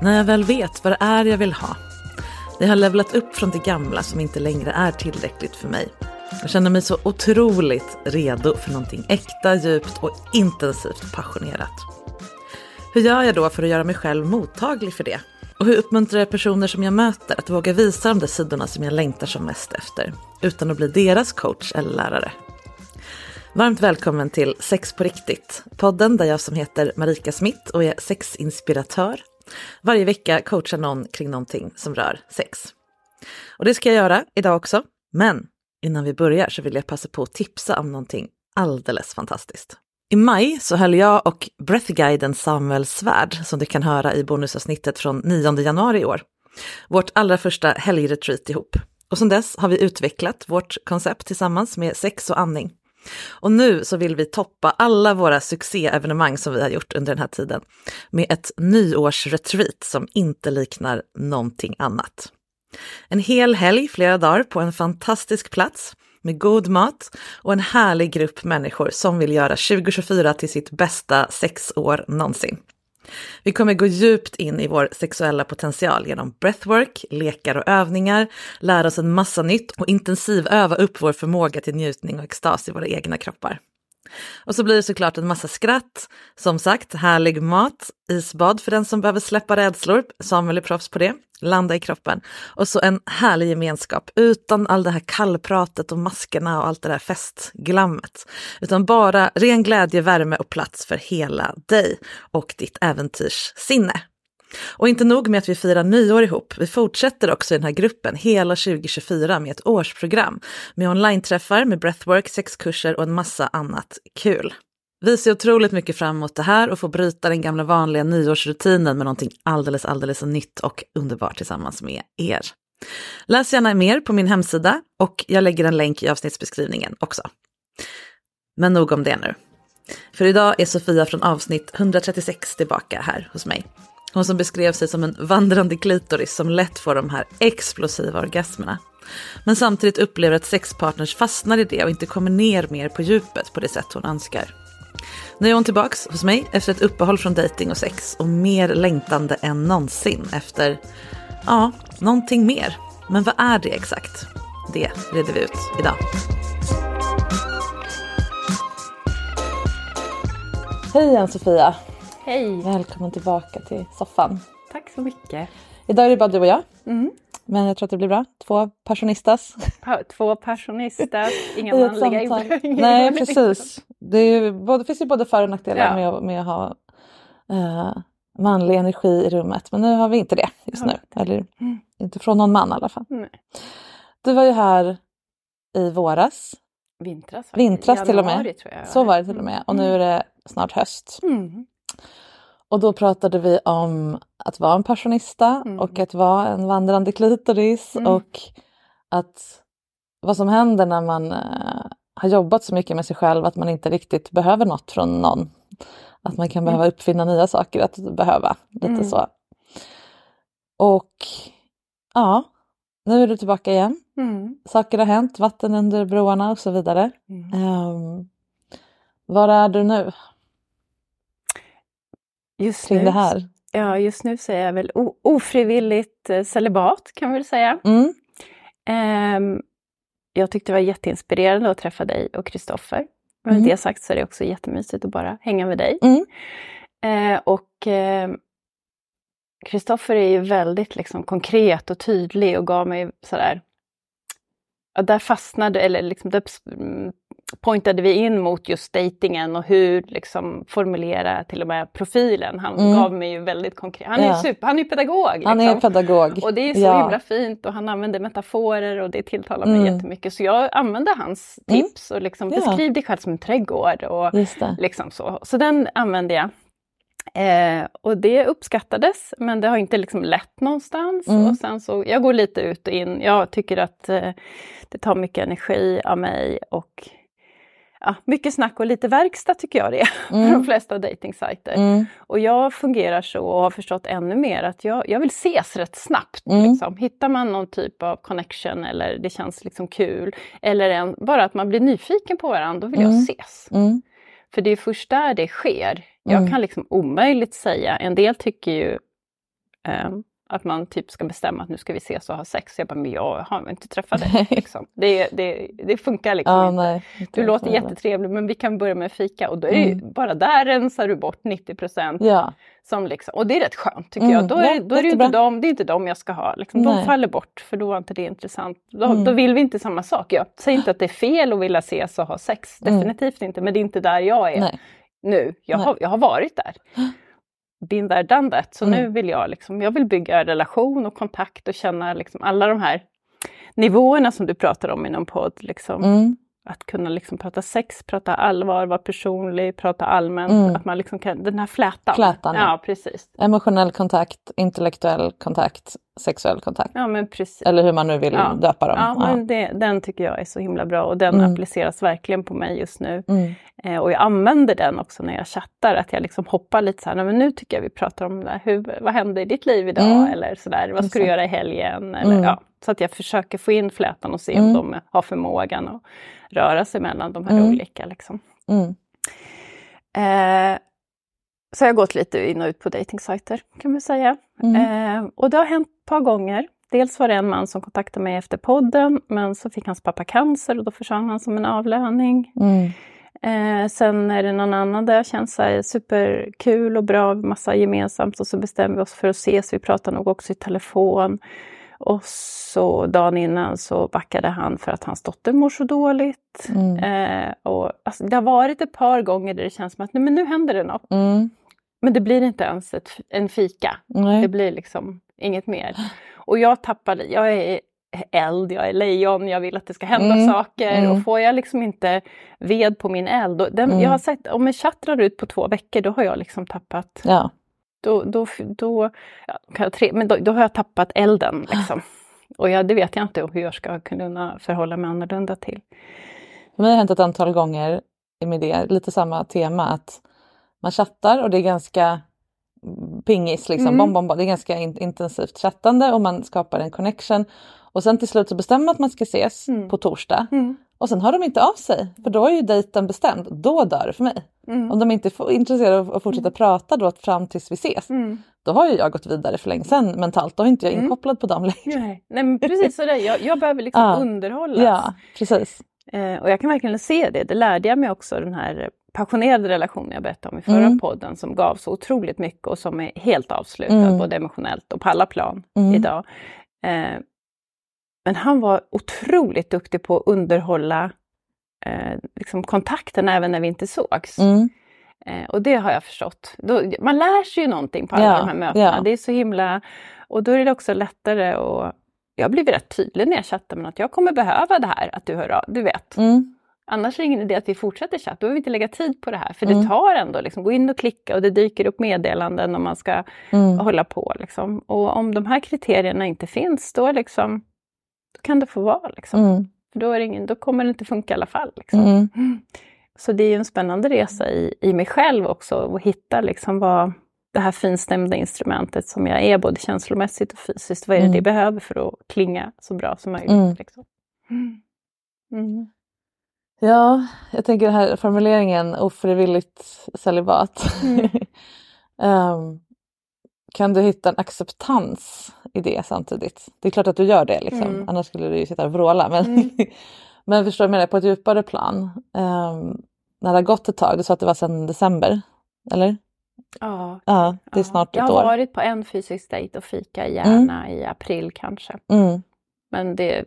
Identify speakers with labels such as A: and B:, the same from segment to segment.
A: När jag väl vet vad det är jag vill ha. Jag har levlat upp från det gamla som inte längre är tillräckligt för mig. Jag känner mig så otroligt redo för någonting äkta, djupt och intensivt passionerat. Hur gör jag då för att göra mig själv mottaglig för det? Och hur uppmuntrar jag personer som jag möter att våga visa de där sidorna som jag längtar som mest efter, utan att bli deras coach eller lärare? Varmt välkommen till Sex på riktigt, podden där jag som heter Marika Smith och är sexinspiratör varje vecka coachar någon kring någonting som rör sex. Och det ska jag göra idag också, men innan vi börjar så vill jag passa på att tipsa om någonting alldeles fantastiskt. I maj så höll jag och breathguiden Samuel Svärd, som du kan höra i bonusavsnittet från 9 januari i år, vårt allra första helgretreat ihop. Och sedan dess har vi utvecklat vårt koncept tillsammans med sex och andning. Och nu så vill vi toppa alla våra succéevenemang som vi har gjort under den här tiden med ett nyårsretreat som inte liknar någonting annat. En hel helg, flera dagar, på en fantastisk plats med god mat och en härlig grupp människor som vill göra 2024 till sitt bästa sexår någonsin. Vi kommer gå djupt in i vår sexuella potential genom breathwork, lekar och övningar, lära oss en massa nytt och intensivöva upp vår förmåga till njutning och extas i våra egna kroppar. Och så blir det såklart en massa skratt, som sagt härlig mat, isbad för den som behöver släppa rädslor, Samuel är proffs på det, landa i kroppen. Och så en härlig gemenskap utan all det här kallpratet och maskerna och allt det där festglammet. Utan bara ren glädje, värme och plats för hela dig och ditt äventyrssinne. Och inte nog med att vi firar nyår ihop, vi fortsätter också i den här gruppen hela 2024 med ett årsprogram med online-träffar, med breathwork, sexkurser och en massa annat kul. Vi ser otroligt mycket fram emot det här och får bryta den gamla vanliga nyårsrutinen med någonting alldeles, alldeles nytt och underbart tillsammans med er. Läs gärna mer på min hemsida och jag lägger en länk i avsnittsbeskrivningen också. Men nog om det nu. För idag är Sofia från avsnitt 136 tillbaka här hos mig. Hon som beskrev sig som en vandrande klitoris som lätt får de här explosiva orgasmerna. Men samtidigt upplever att sexpartners fastnar i det och inte kommer ner mer på djupet på det sätt hon önskar. Nu är hon tillbaks hos mig efter ett uppehåll från dating och sex och mer längtande än någonsin efter, ja, någonting mer. Men vad är det exakt? Det reder vi ut idag. Hej Ann-Sofia!
B: Hej!
A: Välkommen tillbaka till soffan.
B: Tack så mycket.
A: Idag är det bara du och jag.
B: Mm.
A: Men jag tror att det blir bra. Två passionistas.
B: Pa- Två passionister, inga manliga inblandningar.
A: Nej, precis. Det, ju, både, finns ju både för och nackdelar
B: Ja.
A: med, att- med att ha eh, manlig energi i rummet. Men nu har vi inte det just nu. Eller
B: Mm.
A: inte från någon man i alla fall.
B: Nej.
A: Du var ju här i våras.
B: Vintras.
A: Vintras till och med.
B: Januari, tror jag.
A: Så var det till och med. Och nu är det snart höst.
B: Mm.
A: Och då pratade vi om att vara en passionista
B: Mm.
A: och att vara en vandrande klitoris
B: Mm.
A: och att vad som händer när man eh, har jobbat så mycket med sig själv att man inte riktigt behöver något från någon. Att man kan behöva uppfinna nya saker att behöva, lite
B: Mm.
A: så. Och ja, nu är du tillbaka igen.
B: Mm.
A: Saker har hänt, vatten under broarna och så vidare.
B: Mm.
A: Um, var är du nu
B: Just
A: kring
B: nu,
A: det här?
B: Ja, just nu så är jag väl ofrivilligt eh, celibat kan vi väl säga.
A: Mm,
B: Ehm, jag tyckte det var jätteinspirerande att träffa dig och Kristoffer. Med
A: Mm.
B: det sagt så är det också jättemysigt att bara hänga med dig.
A: Mm.
B: Eh, och ehm, Kristoffer är ju väldigt liksom konkret och tydlig och gav mig sådär, ja, där fastnade, eller liksom där mm, pointade vi in mot just datingen och hur liksom formulera till och med profilen. Han
A: Mm.
B: gav mig ju väldigt konkret, han är
A: Ja.
B: super, han är ju pedagog.
A: Han är
B: liksom.
A: pedagog.
B: Och det är så
A: Ja.
B: himla fint och han använder metaforer och det tilltalar mig
A: Mm.
B: jättemycket. Så jag använde hans
A: Mm.
B: tips och liksom
A: Ja.
B: beskriv dig själv som en trädgård. Och liksom så. så den använde jag. Eh, och det uppskattades men det har inte liksom lett någonstans.
A: Mm.
B: Och sen så, jag går lite ut och in. Jag tycker att eh, det tar mycket energi av mig och ja, mycket snack och lite verkstad tycker jag det är på
A: Mm.
B: de flesta dejtingsajter.
A: Mm.
B: Och jag fungerar så och har förstått ännu mer att jag, jag vill ses rätt snabbt.
A: Mm.
B: Liksom. Hittar man någon typ av connection eller det känns liksom kul eller en, bara att man blir nyfiken på varandra, då vill jag
A: Mm.
B: ses.
A: Mm.
B: För det är först där det sker. Jag
A: Mm.
B: kan liksom omöjligt säga, en del tycker ju ehm, att man typ ska bestämma att nu ska vi ses och ha sex. Jag bara, men jag har inte träffat dig. Liksom. Det, det, det funkar liksom
A: Ja,
B: inte.
A: nej.
B: Du låter jättetrevlig men vi kan börja med fika och då är det ju,
A: Mm.
B: bara där rensar du bort 90 procent.
A: Ja,
B: Som liksom, och det är rätt skönt tycker
A: Mm,
B: jag. Då är,
A: ja,
B: då är det inte dem, det är inte dem jag ska ha. Liksom, de
A: Nej.
B: faller bort för då var inte det intressant. Då,
A: Mm.
B: då vill vi inte samma sak. Jag säger inte att det är fel att vilja ses och ha sex,
A: Mm.
B: definitivt inte. Men det är inte där jag är
A: nej.
B: nu. Jag
A: Nej.
B: har, jag har varit där. Been there, done that. Så
A: Mm.
B: nu vill jag, liksom, jag vill bygga relation och kontakt och känna liksom alla de här nivåerna som du pratar om i någon podd. Liksom.
A: Mm.
B: Att kunna liksom prata sex, prata allvar, vara personlig, prata allmänt.
A: Mm.
B: Att man liksom kan, den här flätan.
A: Flätan, ja.
B: Ja, precis.
A: Emotionell kontakt, intellektuell kontakt, sexuell kontakt.
B: Ja, men precis.
A: Eller hur man nu vill
B: Ja.
A: döpa dem.
B: Ja, men det, den tycker jag är så himla bra och den
A: Mm.
B: appliceras verkligen på mig just nu.
A: Mm.
B: Eh, och jag använder den också när jag chattar, att jag liksom hoppar lite så här, "Nej, men nu tycker jag vi pratar om det här. Hur, vad hände i ditt liv idag?
A: Mm.
B: Eller sådär, vad ska du göra i helgen? Eller,
A: Mm.
B: ja, så att jag försöker få in flätan och se
A: Mm.
B: om de har förmågan att röra sig mellan de här
A: Mm.
B: olika. Liksom.
A: Mm.
B: Eh, så jag har gått lite in och ut på dejtingsajter kan man säga.
A: Mm.
B: Eh, och det har hänt par gånger. Dels var det en man som kontaktade mig efter podden, men så fick hans pappa cancer och då försvann han som en avlöning.
A: Mm.
B: Eh, sen är det någon annan där jag känner så här superkul och bra, massa gemensamt och så bestämmer vi oss för att ses. Vi pratar nog också i telefon. Och så dagen innan så backade han för att hans dotter mår så dåligt.
A: Mm.
B: Eh, och, alltså, det har varit ett par gånger där det känns som att nej, men nu händer det något.
A: Mm.
B: Men det blir inte ens ett, en fika.
A: Nej.
B: Det blir liksom inget mer. Och jag tappade, jag är eld, jag är lejon, jag vill att det ska hända
A: Mm,
B: saker.
A: mm.
B: Och får jag liksom inte ved på min eld, den,
A: Mm.
B: jag har sett, om en chatt drar ut på två veckor, då har jag liksom tappat,
A: Ja.
B: då, då, då, ja, tre, men då, då har jag tappat elden. Liksom. Och jag, det vet jag inte hur jag ska kunna förhålla mig annorlunda till.
A: För mig har det hänt ett antal gånger med det, lite samma tema att man chattar och det är ganska pingis, liksom,
B: Mm.
A: bom, bom, bom. det är ganska in, intensivt chattande och man skapar en connection. Och sen till slut så bestämmer man att man ska ses
B: Mm.
A: på torsdag och sen hör de inte av sig för då är ju dejten bestämd. Då dör det för mig.
B: Mm.
A: Om de inte är intresserade av att fortsätta prata då fram tills vi ses,
B: Mm.
A: då har ju jag gått vidare för länge sedan mentalt. Då är inte jag
B: Mm.
A: inkopplad på dem längre.
B: Nej, nej men precis så där. Jag, jag behöver liksom
A: Ja.
B: underhållas.
A: Ja, precis.
B: Eh, och jag kan verkligen se det. Det lärde jag mig också, den här passionerade relationen jag berättade om i förra
A: Mm.
B: podden som gav så otroligt mycket och som är helt avslutad
A: Mm.
B: både emotionellt och på alla plan
A: Mm.
B: idag. Eh, men han var otroligt duktig på att underhålla eh, liksom kontakten även när vi inte sågs.
A: Mm.
B: Eh, och det har jag förstått. Då, man lär sig ju någonting på alla
A: Ja,
B: de här mötena.
A: ja.
B: Det är så himla... Och då är det också lättare att... Jag har blivit rätt tydlig när jag chattar med att jag kommer behöva det här, att du hör av, du vet. Annars är det ingen idé att vi fortsätter chatta, då behöver vi inte lägga tid på det här. För
A: Mm.
B: det tar ändå, liksom, gå in och klicka och det dyker upp meddelanden och man ska
A: Mm.
B: hålla på. Liksom. Och om de här kriterierna inte finns, då, liksom, då kan det få vara. Liksom.
A: Mm.
B: För då, är ingen, då kommer det inte funka i alla fall. Liksom.
A: Mm.
B: Så det är en spännande resa i, i mig själv också, att hitta liksom vad det här finstämda instrumentet som jag är, både känslomässigt och fysiskt, vad är det
A: Mm.
B: det behöver för att klinga så bra som möjligt.
A: Mm.
B: Liksom. Mm.
A: Ja, jag tänker den här formuleringen ofrivilligt celibat.
B: Mm.
A: Ehm, kan du hitta en acceptans i det samtidigt? Det är klart att du gör det, liksom.
B: Mm.
A: annars skulle du ju sitta och vråla. Men,
B: Mm.
A: men förstår du jag menar, på ett djupare plan. Um, när det har gått ett tag, du sa att det var sedan december, eller?
B: Ja,
A: Ja, det är
B: ja.
A: snart
B: Jag
A: ett
B: har
A: år.
B: varit på en fysisk dejt och fika gärna i april kanske.
A: Mm,
B: Men det,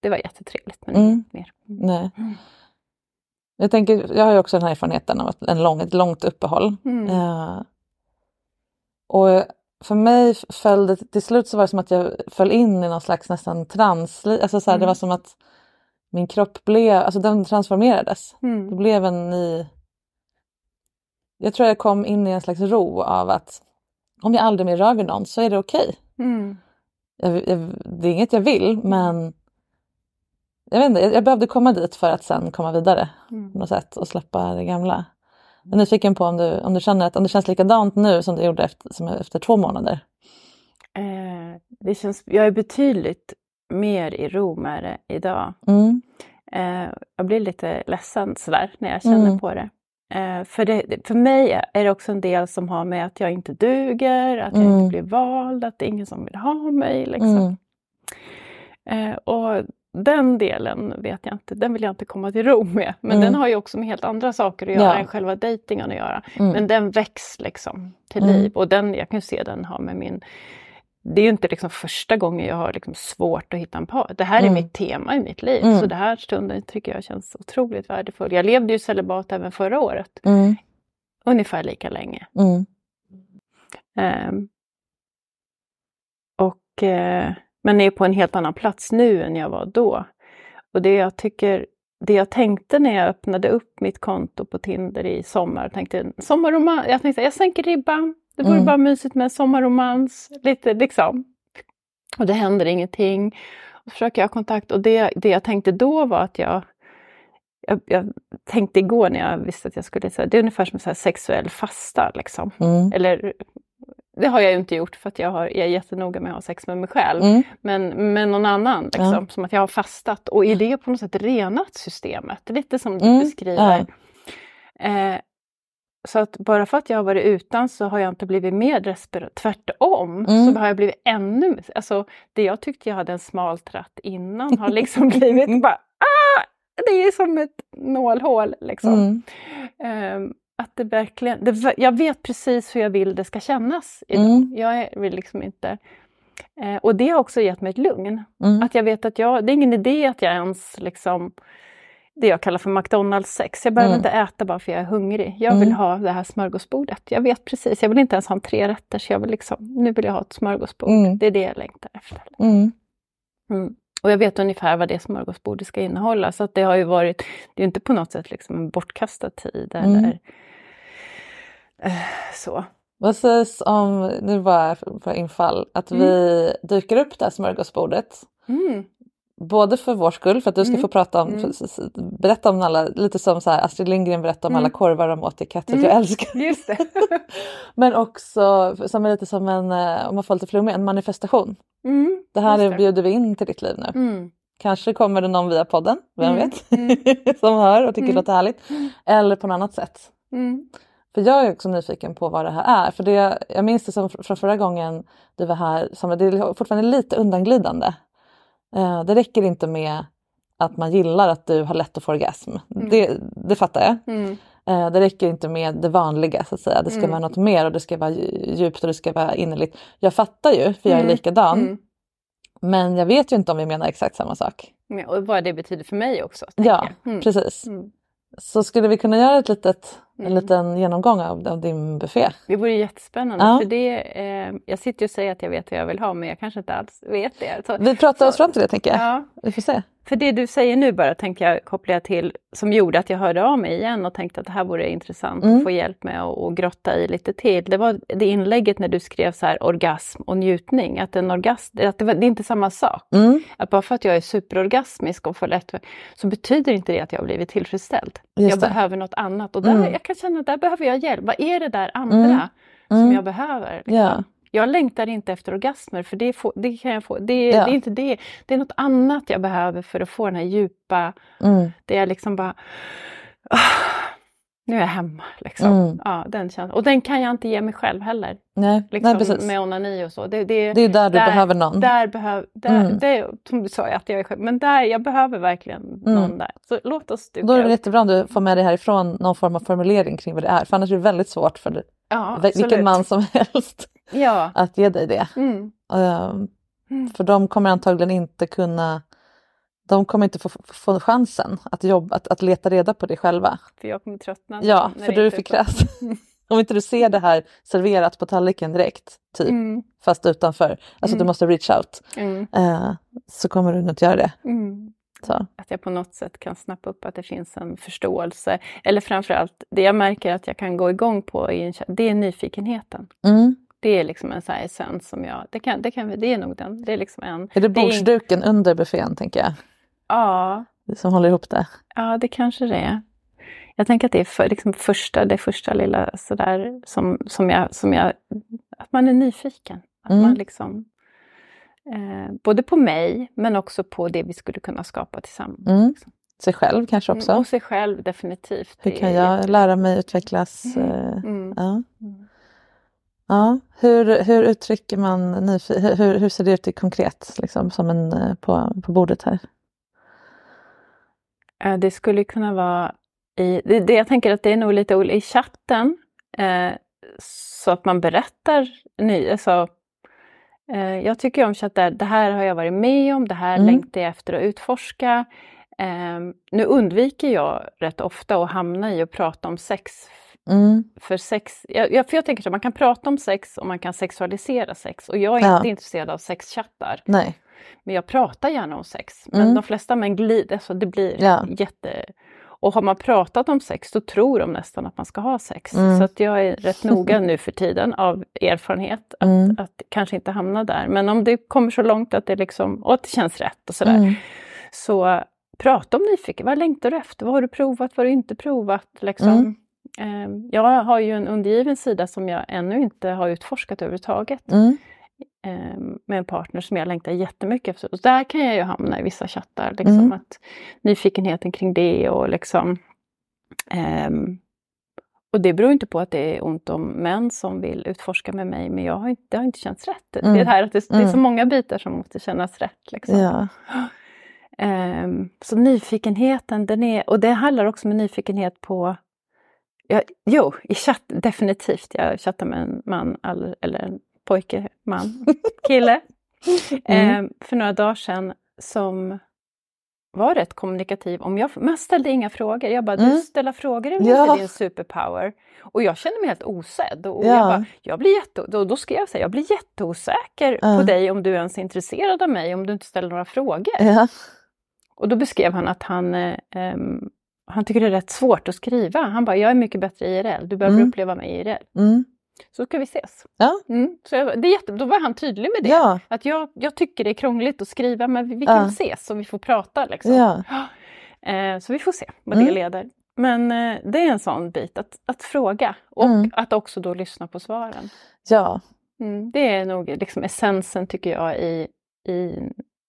B: det var jättetrevligt. Men
A: Mm.
B: inget mer.
A: nej.
B: Mm.
A: Jag, tänker, jag har ju också den här erfarenheten av en lång, ett långt uppehåll.
B: Mm.
A: Eh, och för mig föll det, till slut så var det som att jag föll in i någon slags nästan trans, alltså så här, det
B: Mm.
A: var som att min kropp blev, alltså den transformerades. Det
B: Mm.
A: blev en ny... Jag tror jag kom in i en slags ro av att om jag aldrig mer rör vid någon så är det okej.
B: Mm.
A: Jag, jag, det är inget jag vill men jag, vet inte, jag, behövde komma dit för att sen komma vidare
B: Mm.
A: på något sätt och släppa det gamla. Jag är nyfiken på om du, om du känner att om det känns likadant nu som det gjorde efter, som efter två månader.
B: Eh, det känns, jag är betydligt mer i ro med det idag.
A: Mm.
B: Eh, jag blir lite ledsen sådär när jag känner
A: Mm.
B: på det. Eh, för det. För mig är det också en del som har med att jag inte duger, att jag
A: Mm.
B: inte blir vald, att det är ingen som vill ha mig. Liksom.
A: Mm.
B: Eh, och den delen vet jag inte, den vill jag inte komma till ro med. Men
A: Mm.
B: den har ju också med helt andra saker att göra
A: Ja.
B: än själva dejtingen att göra.
A: Mm.
B: Men den väcks liksom till
A: Mm.
B: liv och den, jag kan se den har med min det är ju inte liksom första gången jag har liksom svårt att hitta en par. Det här är
A: Mm.
B: mitt tema i mitt liv.
A: Mm.
B: Så det här stunden tycker jag känns otroligt värdefull. Jag levde ju celibat även förra året.
A: Mm.
B: Ungefär lika länge. Ehm, och, eh, men är på en helt annan plats nu än jag var då. Och det jag tycker, det jag tänkte när jag öppnade upp mitt konto på Tinder i sommar, tänkte jag tänkte jag sänker ribban, det vore
A: Mm.
B: bara mysigt med en sommarromans, lite liksom. Och det händer ingenting. Och så försöker jag ha kontakt och det, det jag tänkte då var att jag jag, jag tänkte igår när jag visste att jag skulle säga, det är ungefär som så sexuell fasta liksom.
A: Mm.
B: Eller det har jag ju inte gjort för att jag, har, jag är jättenoga med att ha sex med mig själv.
A: Mm.
B: Men med någon annan, liksom,
A: Ja.
B: som att jag har fastat och i det på något sätt renat systemet. Lite som du
A: Mm,
B: beskriver. Eh, så att bara för att jag har varit utan så har jag inte blivit mer desperat. Tvärtom
A: Mm.
B: så har jag blivit ännu... Alltså det jag tyckte jag hade en smal tratt innan har liksom blivit bara... Ah! Det är som ett nålhål liksom.
A: Mm.
B: Ehm, att det verkligen, det, jag vet precis hur jag vill det ska kännas idag.
A: Mm.
B: Jag vill liksom inte... Eh, och det har också gett mig ett lugn.
A: Mm.
B: Att jag vet att jag, det är ingen idé att jag ens liksom det jag kallar för McDonalds-sex. Jag behöver
A: Mm.
B: inte äta bara för jag är hungrig. Jag vill
A: Mm.
B: ha det här smörgåsbordet. Jag vet precis, jag vill inte ens ha en tre rätter, så jag vill liksom, nu vill jag ha ett smörgåsbord.
A: Mm.
B: Det är det jag längtar efter.
A: Mm.
B: Mm. Och jag vet ungefär vad det smörgåsbordet ska innehålla. Så att det har ju varit, det är inte på något sätt liksom en bortkastad tid. Eller, så.
A: Vad sägs om, nu bara för infall, att
B: Mm.
A: vi dyker upp det här smörgåsbordet.
B: Mm.
A: Både för vår skull, för att du ska
B: Mm.
A: få prata om,
B: Mm.
A: berätta om alla, lite som så här, Astrid Lindgren berättade om
B: Mm.
A: alla korvar de åt i katter
B: Mm.
A: jag älskar.
B: Just det.
A: Men också som är lite som en, eh, om man får lite flummig, en manifestation.
B: Mm.
A: Det här är, bjuder vi in till ditt liv nu.
B: Mm.
A: Kanske kommer det någon via podden, vem
B: Mm.
A: vet,
B: Mm.
A: som hör och tycker det
B: Mm.
A: låter härligt. Eller på något annat sätt.
B: Mm.
A: För jag är också nyfiken på vad det här är. För det, jag minns det som från förra gången du var här, som, det är fortfarande lite undanglidande. Eh, det räcker inte med att man gillar att du har lätt att få orgasm. Det, det fattar jag.
B: Mm.
A: Eh, det räcker inte med det vanliga så att säga. Det ska
B: Mm.
A: vara något mer och det ska vara dju- djupt och det ska vara innerligt. Jag fattar ju, för jag är
B: Mm.
A: likadan.
B: Mm.
A: Men jag vet ju inte om vi menar exakt samma sak.
B: Ja, Och vad det betyder för mig också.
A: Ja.
B: Mm.
A: precis. Så skulle vi kunna göra ett litet, en
B: Mm.
A: liten genomgång av, av din buffé?
B: Det vore jättespännande.
A: Ja.
B: För det, eh, jag sitter ju och säger att jag vet vad jag vill ha men jag kanske inte alls vet det. Så,
A: Vi pratar oss
B: Så-
A: fram till det tänker jag.
B: ja,
A: Vi får se.
B: För det du säger nu bara tänkte jag koppla till, som gjorde att jag hörde av mig igen och tänkte att det här vore intressant
A: Mm.
B: att få hjälp med och, och grotta i lite till. Det var det inlägget när du skrev så här orgasm och njutning, att en orgasm, att det, var, det är inte samma sak.
A: Mm.
B: Att bara för att jag är superorgasmisk och får lätt så betyder inte det att jag har blivit tillfredsställd. Jag behöver något annat och där,
A: Mm.
B: jag kan känna att där behöver jag hjälp. Vad är det där andra
A: Mm.
B: som
A: Mm.
B: jag behöver? liksom?
A: Ja.
B: Jag längtar inte efter orgasmer för det, får, det kan jag få. Det,
A: Ja.
B: det är inte det. Det är något annat jag behöver för att få den här djupa,
A: Mm.
B: det är liksom bara ah, nu är jag hemma. Liksom.
A: Mm.
B: Ja, den känslan. Och den kan jag inte ge mig själv heller.
A: Nej,
B: Liksom,
A: nej,
B: med onani och så. Det, det,
A: Det är där du behöver någon.
B: Där behöv, där,
A: Mm.
B: det, som du sa, att jag är själv. Men där, jag behöver verkligen någon
A: Mm.
B: där. Så låt oss duka
A: Då är det jättebra om du får med dig härifrån någon form av formulering kring vad det är. För annars är det väldigt svårt för
B: Ja,
A: vilken
B: absolut.
A: man som helst
B: Ja.
A: att ge dig det.
B: Mm. Mm.
A: För de kommer antagligen inte kunna de kommer inte få, få chansen att, jobba, att, att leta reda på det själva.
B: För jag kommer tröttna.
A: Ja, för du är för krass. Om inte du ser det här serverat på tallriken direkt, typ,
B: Mm.
A: fast utanför, alltså du
B: Mm.
A: måste reach out,
B: Mm.
A: eh, så kommer du nog inte göra det.
B: Mm.
A: Så.
B: Att jag på något sätt kan snappa upp att det finns en förståelse. Eller framförallt, det jag märker att jag kan gå igång på, en, det är nyfikenheten.
A: Mm.
B: Det är liksom en sån här essens som jag, det, kan, det, kan, det är nog den, det är liksom en...
A: Är det
B: det är-
A: bordsduken under buffén, tänker jag,
B: Ja,
A: som håller ihop det?
B: ja, det kanske det är. Jag tänker att det är för, liksom första, det första lilla sådär som, som, jag, som jag... Att man är nyfiken. Att
A: Mm.
B: man liksom... Eh, både på mig, men också på det vi skulle kunna skapa tillsammans.
A: Mm.
B: liksom.
A: Sig själv kanske också?
B: Mm, Och sig själv definitivt.
A: Hur kan jag lära mig utvecklas? eh,
B: Mm.
A: Ja.
B: Mm.
A: Ja. Hur, hur uttrycker man hur, hur ser det ut i konkret liksom, som en, eh, på, på bordet här?
B: Eh, Det skulle kunna vara i, det, det, jag tänker att det är nog lite olika i chatten, eh, så att man berättar ny, alltså, eh, jag tycker om chatt där, det här har jag varit med om, det här
A: Mm.
B: längtar jag efter att utforska. Eh, nu undviker jag rätt ofta att hamna i och prata om sex,
A: Mm.
B: för sex, jag, jag, för jag tänker så, man kan prata om sex och man kan sexualisera sex och jag är
A: Ja.
B: inte intresserad av sexchattar.
A: Nej.
B: Men jag pratar gärna om sex. Men
A: Mm.
B: de flesta män glider så det blir
A: Ja.
B: jätte... Och har man pratat om sex då tror de nästan att man ska ha sex.
A: Mm.
B: Så att jag är rätt noga nu för tiden av erfarenhet att,
A: Mm.
B: att kanske inte hamna där. Men om det kommer så långt att det liksom, och det känns rätt och sådär.
A: Mm.
B: Så prata om nyfiken, vad längtar du efter? Vad har du provat? Vad har du inte provat? Liksom.
A: Mm.
B: Eh, Jag har ju en undergiven sida som jag ännu inte har utforskat överhuvudtaget
A: Mm.
B: Eh, med en partner som jag längtar jättemycket efter. Och där kan jag ju hamna i vissa chattar, liksom
A: Mm.
B: att nyfikenheten kring det och liksom ehm, och det beror inte på att det är ont om män som vill utforska med mig, men jag har inte, det har inte känts rätt. Det,
A: Mm.
B: det, här att det, det är så
A: Mm.
B: många bitar som måste kännas rätt. Liksom.
A: Ja.
B: Ehm, så nyfikenheten, den är, och det handlar också med nyfikenhet på Ja, jo, i chatt, definitivt. Jag chattar med en man, all, eller en pojke, man, kille.
A: Mm.
B: eh, för några dagar sedan som var rätt kommunikativ. Om jag, men jag ställde inga frågor. Jag bara,
A: Mm.
B: du ställer frågor är väl
A: Ja.
B: inte din superpower? Och jag kände mig helt osedd. Och
A: Ja.
B: jag, bara, jag blir jätte, då, då skrev jag så här, jag blir jätteosäker
A: Ja.
B: på dig om du ens är intresserad av mig, om du inte ställer några frågor.
A: Ja.
B: Och då beskrev han att han, eh, ehm, han tycker det är rätt svårt att skriva. Han bara, jag är mycket bättre i IRL, du behöver
A: Mm.
B: uppleva mig i IRL.
A: Mm.
B: Så ska vi ses.
A: Ja.
B: Mm. Så jag, det är jätte, då var han tydlig med det.
A: Ja.
B: Att jag, jag tycker det är krångligt att skriva men vi, vi
A: Ja.
B: kan ses och vi får prata. Liksom.
A: Ja.
B: Eh, så vi får se vad
A: Mm.
B: det leder. Men eh, det är en sån bit, att, att fråga och
A: Mm.
B: att också då lyssna på svaren.
A: ja.
B: Mm. Det är nog liksom essensen tycker jag i, i,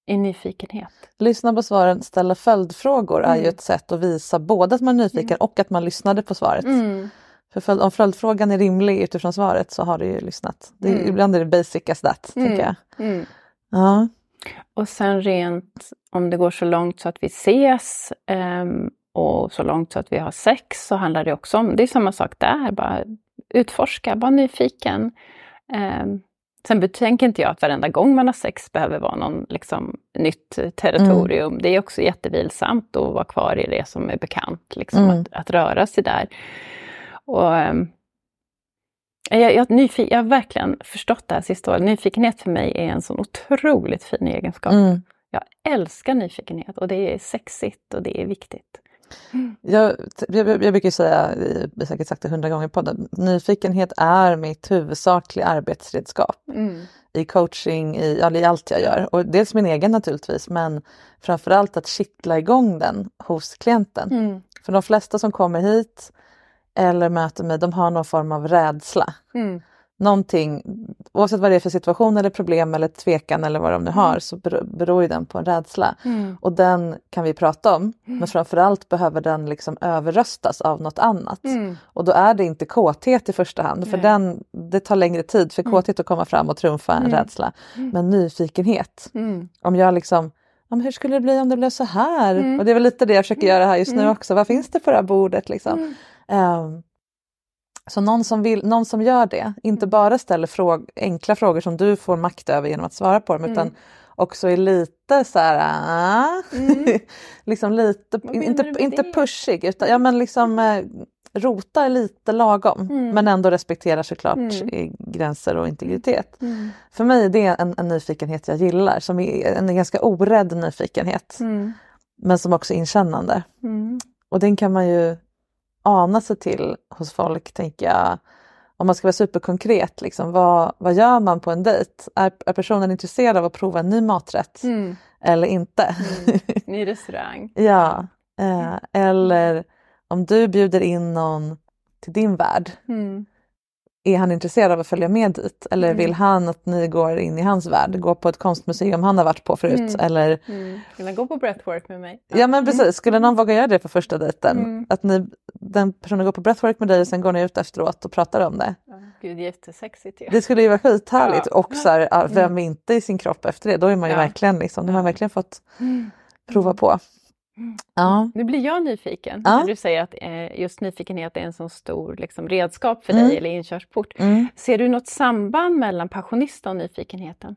B: i nyfikenhet.
A: Lyssna på svaren, ställa följdfrågor är ju
B: Mm.
A: ett sätt att visa både att man är nyfiken och att man lyssnade på svaret.
B: Mm.
A: För om följdfrågan är rimlig utifrån svaret så har du ju lyssnat. Det är,
B: Mm.
A: Ibland är det basic as that, tänker jag.
B: Mm.
A: Ja.
B: Och sen rent om det går så långt så att vi ses ehm, och så långt så att vi har sex så handlar det också om, det är samma sak där, bara utforska, var nyfiken. Um, sen tänker inte jag att varenda gång man har sex behöver vara någon liksom, nytt territorium. Det är också jättevilsamt att vara kvar i det som är bekant, liksom,
A: Mm.
B: att, att röra sig där. Och, ehm, jag, jag, nyfi- jag har verkligen förstått det här sista året. Nyfikenhet för mig är en sån otroligt fin egenskap.
A: Mm.
B: Jag älskar nyfikenhet och det är sexigt och det är viktigt.
A: Jag, jag, jag brukar säga, har säkert sagt det hundra gånger på podden, nyfikenhet är mitt huvudsakliga arbetsredskap.
B: Mm.
A: I coaching, i, ja, i allt jag gör. Och dels min egen naturligtvis men framförallt att kittla igång den hos klienten.
B: Mm.
A: För de flesta som kommer hit eller möter mig, de har någon form av rädsla.
B: Mm.
A: Någonting, oavsett vad det är för situation eller problem eller tvekan eller vad de nu har så beror ju den på en rädsla.
B: Mm.
A: Och den kan vi prata om men framförallt behöver den liksom överröstas av något annat.
B: Mm.
A: Och då är det inte kåthet i första hand för den, det tar längre tid för kåthet att komma fram och trumfa en
B: Mm.
A: rädsla. Men nyfikenhet,
B: Mm.
A: om jag liksom ja, hur skulle det bli om det blev så här?
B: Mm.
A: Och det är väl lite det jag försöker göra här just nu
B: Mm.
A: också. Vad finns det på det här bordet liksom?
B: Mm.
A: Ehm, så någon som, vill, någon som gör det, inte
B: Mm.
A: bara ställer fråg, enkla frågor som du får makt över genom att svara på dem utan
B: Mm.
A: också är lite så här, ah,
B: Mm.
A: liksom lite, inte, inte
B: det?
A: pushig utan ja, men liksom eh, rotar lite lagom
B: Mm.
A: men ändå respekterar såklart
B: Mm.
A: gränser och integritet.
B: Mm.
A: För mig är det en, en nyfikenhet jag gillar, som är en ganska orädd nyfikenhet
B: Mm.
A: men som också är inkännande.
B: Mm.
A: Och den kan man ju ana sig till hos folk, tänker jag. Om man ska vara superkonkret, liksom, vad, vad gör man på en dejt? Är, är personen intresserad av att prova en ny maträtt
B: Mm.
A: eller inte?
B: Ny restaurang.
A: ja. Eh, eller om du bjuder in någon till din värld,
B: Mm.
A: Är han intresserad av att följa med dit? Eller
B: Mm.
A: vill han att ni går in i hans värld, går på ett konstmuseum han har varit på förut?
B: Mm.
A: Eller
B: Mm. Vill han gå på breathwork med mig?
A: Ja men precis, skulle någon våga göra det på första dejten?
B: Mm.
A: Att ni, den personen går på breathwork med dig och sen går ni ut efteråt och pratar om det.
B: Ja, Gud, jättesexigt ju.
A: Det skulle ju vara skithärligt
B: Ja.
A: och så här, ja, vem är inte i sin kropp efter det? Då är man ju
B: Ja.
A: verkligen liksom, då har man
B: Ja.
A: verkligen fått
B: Mm.
A: prova på. Ja.
B: Nu blir jag nyfiken
A: Ja.
B: när du säger att eh, just nyfikenhet är en så stor liksom, redskap för
A: Mm.
B: dig eller inkörsport.
A: Mm.
B: Ser du något samband mellan passionista och nyfikenheten?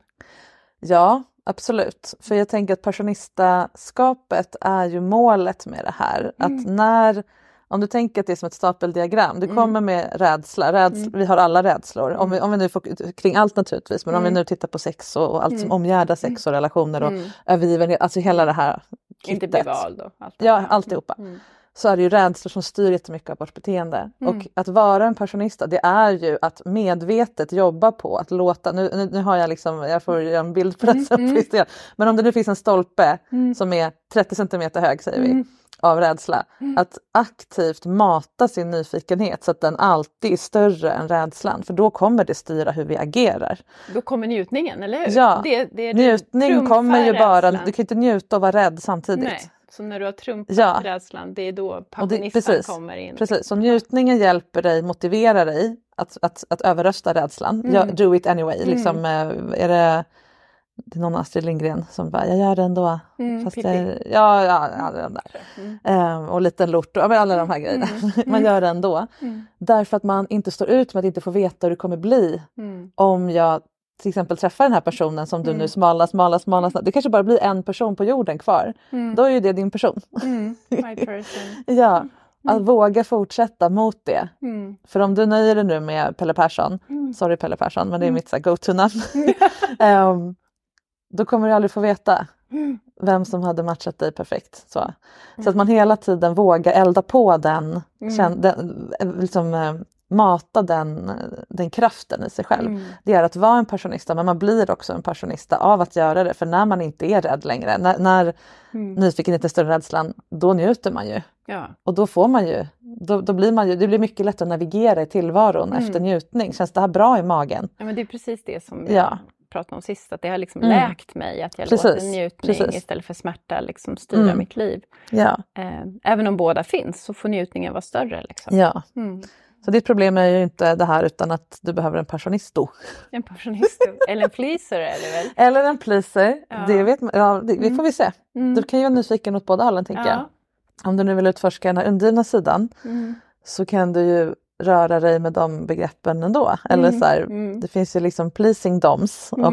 A: ja, absolut. För jag tänker att passionistaskapet är ju målet med det här. Att när, om du tänker att det är som ett stapeldiagram, du kommer med rädsla, rädsla vi har alla rädslor. Om vi, om vi nu får, kring allt naturligtvis, men om vi nu tittar på sex och, och allt som omgärdar sex och relationer och
B: Mm.
A: övergivenhet, alltså hela det här
B: Inte bli vald och allt
A: Ja, alltihopa.
B: Mm.
A: Så är det ju rädslor som styr jättemycket av vårt beteende. Och att vara en passionista det är ju att medvetet jobba på att låta, nu, nu, nu har jag liksom, jag får göra en bild på det på Instagram. men om det nu finns en stolpe som är 30 centimeter hög säger vi, av rädsla. Att aktivt mata sin nyfikenhet så att den alltid är större än rädslan för då kommer det styra hur vi agerar.
B: Då kommer njutningen, eller hur?
A: Ja,
B: det, det, det
A: Njutning kommer ju bara, du kan inte njuta och vara rädd samtidigt.
B: Nej, så när du har trumfat
A: Ja.
B: rädslan, det är då passionistan
A: precis,
B: kommer in.
A: precis, så njutningen hjälper dig, motiverar dig att, att, att överrösta rädslan. Ja, do it anyway. Liksom, eh, är det, det är någon Astrid Lindgren som bara, jag gör det ändå.
B: Mm,
A: Fast jag, ja, ja, ja, den där.
B: Mm.
A: Ehm, och liten lort och alla de här grejerna. man gör det ändå. Därför att man inte står ut med att inte få veta hur det kommer bli
B: Mm.
A: om jag till exempel träffar den här personen som du nu smalar, smalar, smalar. smalar. Det kanske bara blir en person på jorden kvar. Då är ju det din person.
B: Mm. My person.
A: Ja, att våga fortsätta mot det.
B: Mm.
A: För om du nöjer dig nu med Pelle Persson, sorry Pelle Persson men det är mitt go-to-namn. Ehm, då kommer du aldrig få veta vem som hade matchat dig perfekt. Så, så att man hela tiden vågar elda på den, känn, den liksom, eh, mata den, den kraften i sig själv. Det är att vara en passionista men man blir också en passionista av att göra det. För när man inte är rädd längre, när, när nyfikenheten är större än rädslan, då njuter man ju.
B: Ja.
A: Och då får man ju, då, då blir man ju, det blir mycket lättare att navigera i tillvaron efter njutning. Känns det här bra i magen?
B: ja, men det är precis det som jag
A: Ja.
B: pratade om sist, att det har liksom
A: Mm.
B: läkt mig att jag
A: Precis,
B: låter njutning
A: precis.
B: istället för smärta liksom styra
A: Mm.
B: mitt liv.
A: Ja.
B: Eh, även om båda finns så får njutningen vara större. Liksom.
A: ja.
B: Mm.
A: Så ditt problem är ju inte det här utan att du behöver en passionisto.
B: En passionist, eller en pleaser är det väl?
A: Eller en pleaser.
B: Ja.
A: Det, vet, man- ja, det, det får vi se.
B: Mm.
A: Du kan ju vara nyfiken åt båda hållen tänker jag.
B: Ja.
A: Om du nu vill utforska den här undrivna sidan
B: Mm.
A: så kan du ju röra dig med de begreppen ändå. Eller så här,
B: Mm.
A: Det finns ju liksom pleasing doms och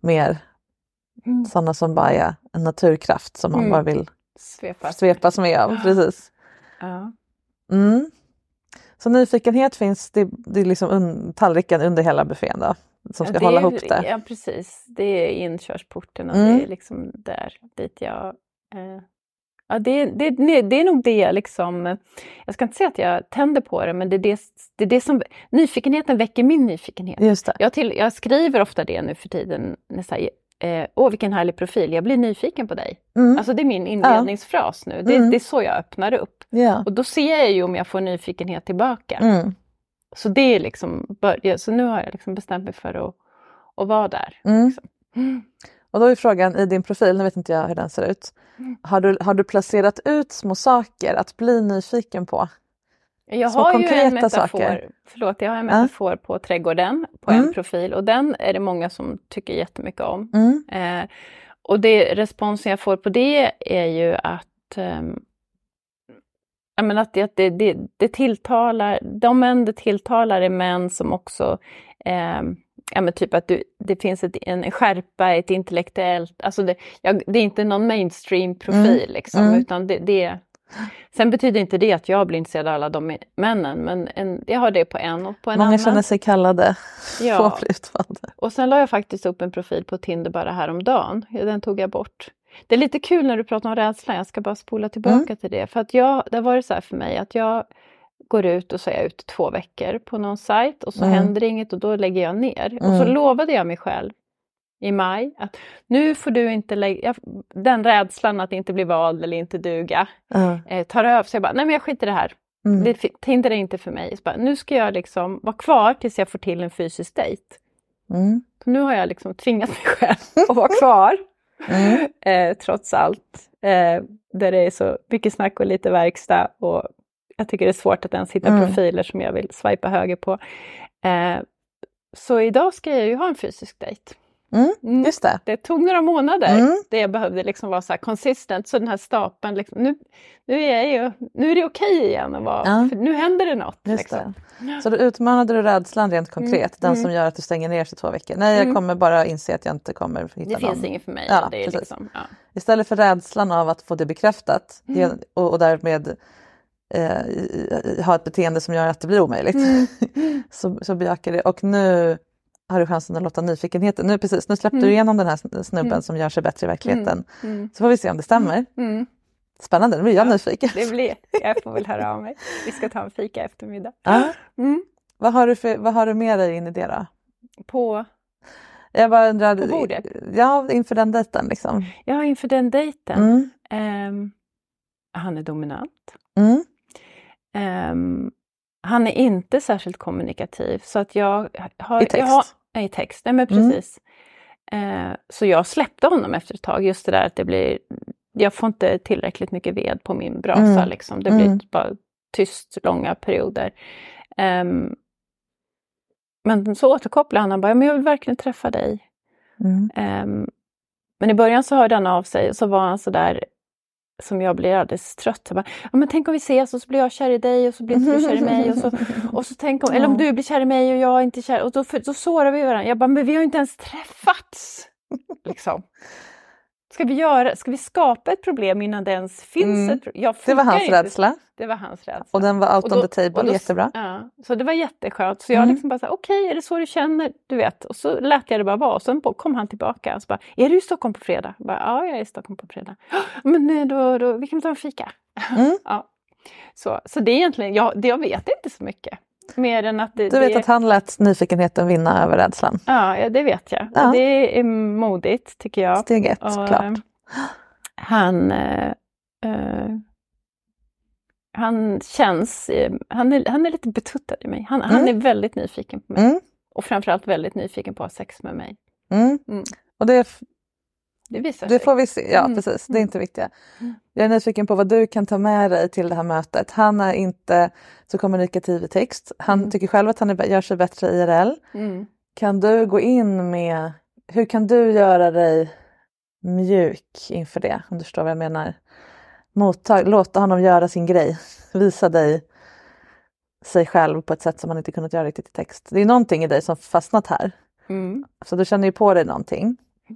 A: mer
B: Mm.
A: sådana som bara är en naturkraft som man
B: Mm.
A: bara vill
B: Svepas.
A: svepas med av. Precis.
B: Ja.
A: Så nyfikenhet finns, det, det är liksom un, tallriken under hela buffén då. som ska
B: Ja,
A: hålla
B: är-
A: ihop det.
B: Ja, precis. Det är inkörsporten och
A: Mm.
B: det är liksom där dit jag... Eh, ja, det, det, det, det är nog det liksom... Jag ska inte säga att jag tänder på det, men det är det, det, är det som... Nyfikenheten väcker min nyfikenhet.
A: Just det.
B: Jag, till, jag skriver ofta det nu för tiden. när här, Eh, Åh, vilken härlig profil, jag blir nyfiken på dig.
A: Mm.
B: Alltså det är min inledningsfras nu. Det,
A: Mm.
B: det är så jag öppnar upp.
A: ja.
B: Och då ser jag ju om jag får nyfikenhet tillbaka.
A: Mm.
B: Så det är liksom börja, så nu har jag liksom bestämt mig för att, att vara där.
A: Mm.
B: Liksom.
A: Och då är frågan i din profil, nu vet inte jag hur den ser ut.
B: Mm.
A: Har du, har du placerat ut små saker att bli nyfiken på?
B: Jag
A: Små
B: har ju en metafor,
A: saker.
B: förlåt, jag har en
A: Ja.
B: metafor på trädgården på
A: Mm.
B: en profil och den är det många som tycker jättemycket om.
A: Mm.
B: Eh, och det responsen jag får på det är ju att ehm, jag menar att det, det, det, det tilltalar, de män det tilltalar är män som också ehm, Ja men typ att du, det finns ett, en skärpa, ett intellektuellt, alltså det, jag, det är inte någon mainstream profil
A: Mm.
B: liksom,
A: Mm.
B: utan det, det Sen betyder inte det att jag blir intresserad av alla de männen, men en, jag har det på en och på en
A: Många
B: annan.
A: känner sig kallade
B: Ja. Och sen la jag faktiskt upp en profil på Tinder bara häromdagen. Den tog jag bort. Det är lite kul när du pratar om rädslan, jag ska bara spola tillbaka
A: Mm.
B: till det. För att jag, det har varit så här för mig att jag går ut och så är jag ute två veckor på någon sajt och så
A: Mm.
B: händer inget och då lägger jag ner. Och så
A: Mm.
B: lovade jag mig själv i maj att nu får du inte lägga, den rädslan att inte bli vald eller inte duga
A: Ja.
B: eh, tar över. Så jag bara, nej men jag skiter i det här.
A: Mm.
B: Det, Tinder är inte för mig. Så bara, nu ska jag liksom vara kvar tills jag får till en fysisk dejt.
A: Mm.
B: Så nu har jag liksom tvingat mig själv att vara kvar.
A: Mm.
B: Eh, trots allt. Eh, där det är så mycket snack och lite verkstad. Och jag tycker det är svårt att ens hitta
A: Mm.
B: profiler som jag vill swipa höger på. Eh, så idag ska jag ju ha en fysisk dejt.
A: Mm.
B: Mm.
A: Just det.
B: Det tog några månader
A: Mm.
B: där jag behövde liksom vara så här consistent. Så den här stapeln, liksom, nu, nu, är jag ju, nu är det okej igen att vara,
A: Ja.
B: för nu händer det något. Liksom.
A: det. Så då utmanade du rädslan rent konkret, den
B: Mm.
A: som gör att du stänger ner sig två veckor. Nej, jag
B: Mm.
A: kommer bara inse att jag inte kommer hitta
B: Det
A: någon.
B: finns inget för mig.
A: Ja,
B: det är liksom, ja.
A: Istället för rädslan av att få det bekräftat
B: Mm.
A: och, och därmed eh, ha ett beteende som gör att det blir omöjligt.
B: Mm.
A: så, så bejakar det. Och nu har du chansen att låta nyfikenheten, nu precis, nu släppte
B: Mm.
A: du igenom den här sn- snubben
B: Mm.
A: som gör sig bättre i verkligheten.
B: Mm.
A: Så får vi se om det stämmer.
B: Mm.
A: Spännande, nu blir jag
B: Ja,
A: nyfiken.
B: Det blir, jag får väl höra av mig. Vi ska ta en fika eftermiddag.
A: Ja.
B: Mm.
A: Vad, har du för, vad har du med dig in i det då?
B: På,
A: Jag bara undrar,
B: På bordet?
A: ja inför den dejten liksom.
B: ja, inför den dejten.
A: Mm.
B: Ehm, han är dominant.
A: Mm.
B: Ehm, han är inte särskilt kommunikativ. Så att jag har,
A: I text?
B: Jag har, I text, nej men
A: Mm.
B: precis. Eh, så jag släppte honom efter ett tag. Just det där att det blir... Jag får inte tillräckligt mycket ved på min brasa.
A: Mm.
B: Liksom. Det blir
A: Mm.
B: bara tyst långa perioder. Ehm, men så återkopplar han och bara, men jag vill verkligen träffa dig.
A: Mm.
B: Ehm, men i början så hörde han av sig och så var han så där som jag blir alldeles trött. Jag bara, ja, men tänk om vi ses och så blir jag kär i dig och så blir du kär i mig. Och så, och så tänk om, eller om du blir kär i mig och jag inte kär. Och då, för, då sårar vi varandra. Jag bara, men vi har ju inte ens träffats. liksom. Ska vi, göra, ska vi skapa ett problem innan det ens finns
A: Mm.
B: ett problem?
A: Det var hans
B: inte.
A: rädsla
B: Det var hans rädsla.
A: och den var out
B: Och
A: on
B: då-
A: the table,
B: då-
A: jättebra.
B: Ja, så det var jätteskönt. Så jag
A: Mm.
B: liksom bara okej, är det så du känner? Du vet. Och så lät jag det bara vara. Och sen kom han tillbaka och så bara, är du i Stockholm på fredag? Jag bara, ja, jag är i Stockholm på fredag. Men eh, då, då, vi kan ta en fika.
A: Mm.
B: ja. så, så det är egentligen, jag, det, jag vet inte så mycket. Mer än att det,
A: Du vet
B: det,
A: att han lät nyfikenheten vinna över rädslan.
B: ja, det vet jag.
A: Ja.
B: Det är modigt, tycker jag.
A: Steg ett,
B: Och,
A: klart.
B: eh, Han, eh, eh, han känns, eh, han är, han är lite betuttad i mig. Han, han är väldigt nyfiken på mig.
A: Mm.
B: Och framförallt väldigt nyfiken på att ha sex med mig.
A: Mm.
B: Mm.
A: Och det,
B: Det visar
A: det
B: sig.
A: får vi se. Ja,
B: Mm.
A: precis. Det är inte viktiga. Jag är nyfiken på vad du kan ta med dig till det här mötet. Han är inte så kommunikativ i text. Han
B: Mm.
A: tycker själv att han är, gör sig bättre IRL.
B: Mm.
A: Kan du gå in med, hur kan du göra dig mjuk inför det? Om du förstår vad jag menar. Mottag, låta honom göra sin grej. Visa dig sig själv på ett sätt som han inte kunnat göra riktigt i text. Det är någonting i dig som fastnat här.
B: Mm.
A: Så du känner ju på dig någonting. Det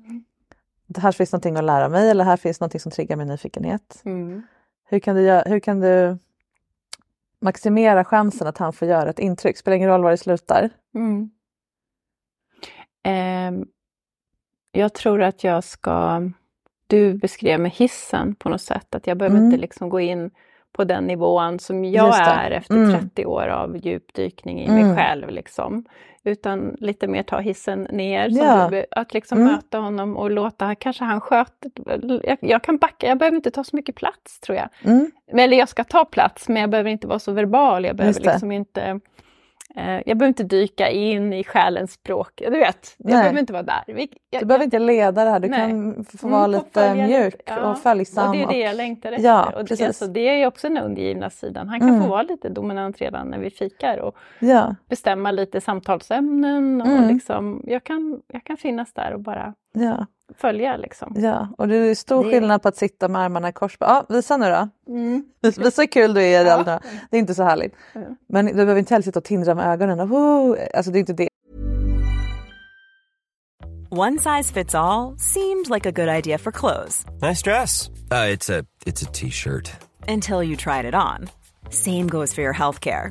A: här finns någonting att lära mig eller här finns någonting som triggar min nyfikenhet.
B: Mm.
A: Hur kan du, hur kan du maximera chansen att han får göra ett intryck? Spelar ingen roll var det slutar.
B: Mm. Eh, jag tror att jag ska... Du beskrev med hissen på något sätt, att jag behöver
A: Mm.
B: inte liksom gå in på den nivån som jag är efter
A: Mm.
B: 30 år av djupdykning i
A: Mm.
B: mig själv. Liksom. Utan lite mer ta hissen ner,
A: Ja.
B: du, att liksom
A: Mm.
B: möta honom och låta, kanske han sköter... Jag, jag kan backa, jag behöver inte ta så mycket plats tror jag.
A: Mm.
B: Eller jag ska ta plats, men jag behöver inte vara så verbal. Jag behöver liksom inte... Eh, jag behöver inte dyka in i själens språk. Du vet, jag
A: Nej.
B: behöver inte vara där. Vi, jag,
A: Du behöver inte leda det här, du
B: Nej.
A: kan få
B: Mm,
A: vara
B: få
A: lite mjuk
B: ja.
A: och följsam.
B: Och det är det jag längtar efter.
A: Ja,
B: och det, alltså, det är också den undergivna sidan. Han kan
A: Mm.
B: få vara lite dominant redan när vi fikar och
A: Ja,
B: bestämma lite samtalsämnen. Och
A: Mm.
B: liksom, jag, kan, jag kan finnas där och bara
A: ja,
B: följa. Liksom.
A: ja. Och det är stor
B: Det-
A: skillnad på att sitta med armarna i kors. Ja, visa nu då.
B: Mm.
A: Vis- Visa hur kul du är.
B: Ja.
A: Elna. Det är inte så härligt.
B: Mm.
A: Men du behöver inte heller sitta och tindra med ögonen. Och, oh, alltså det är inte det.
C: One size fits all seemed like a good idea for clothes
D: Nice dress. Uh, it's a it's a t-shirt.
C: until you tried it on. Same goes for your healthcare.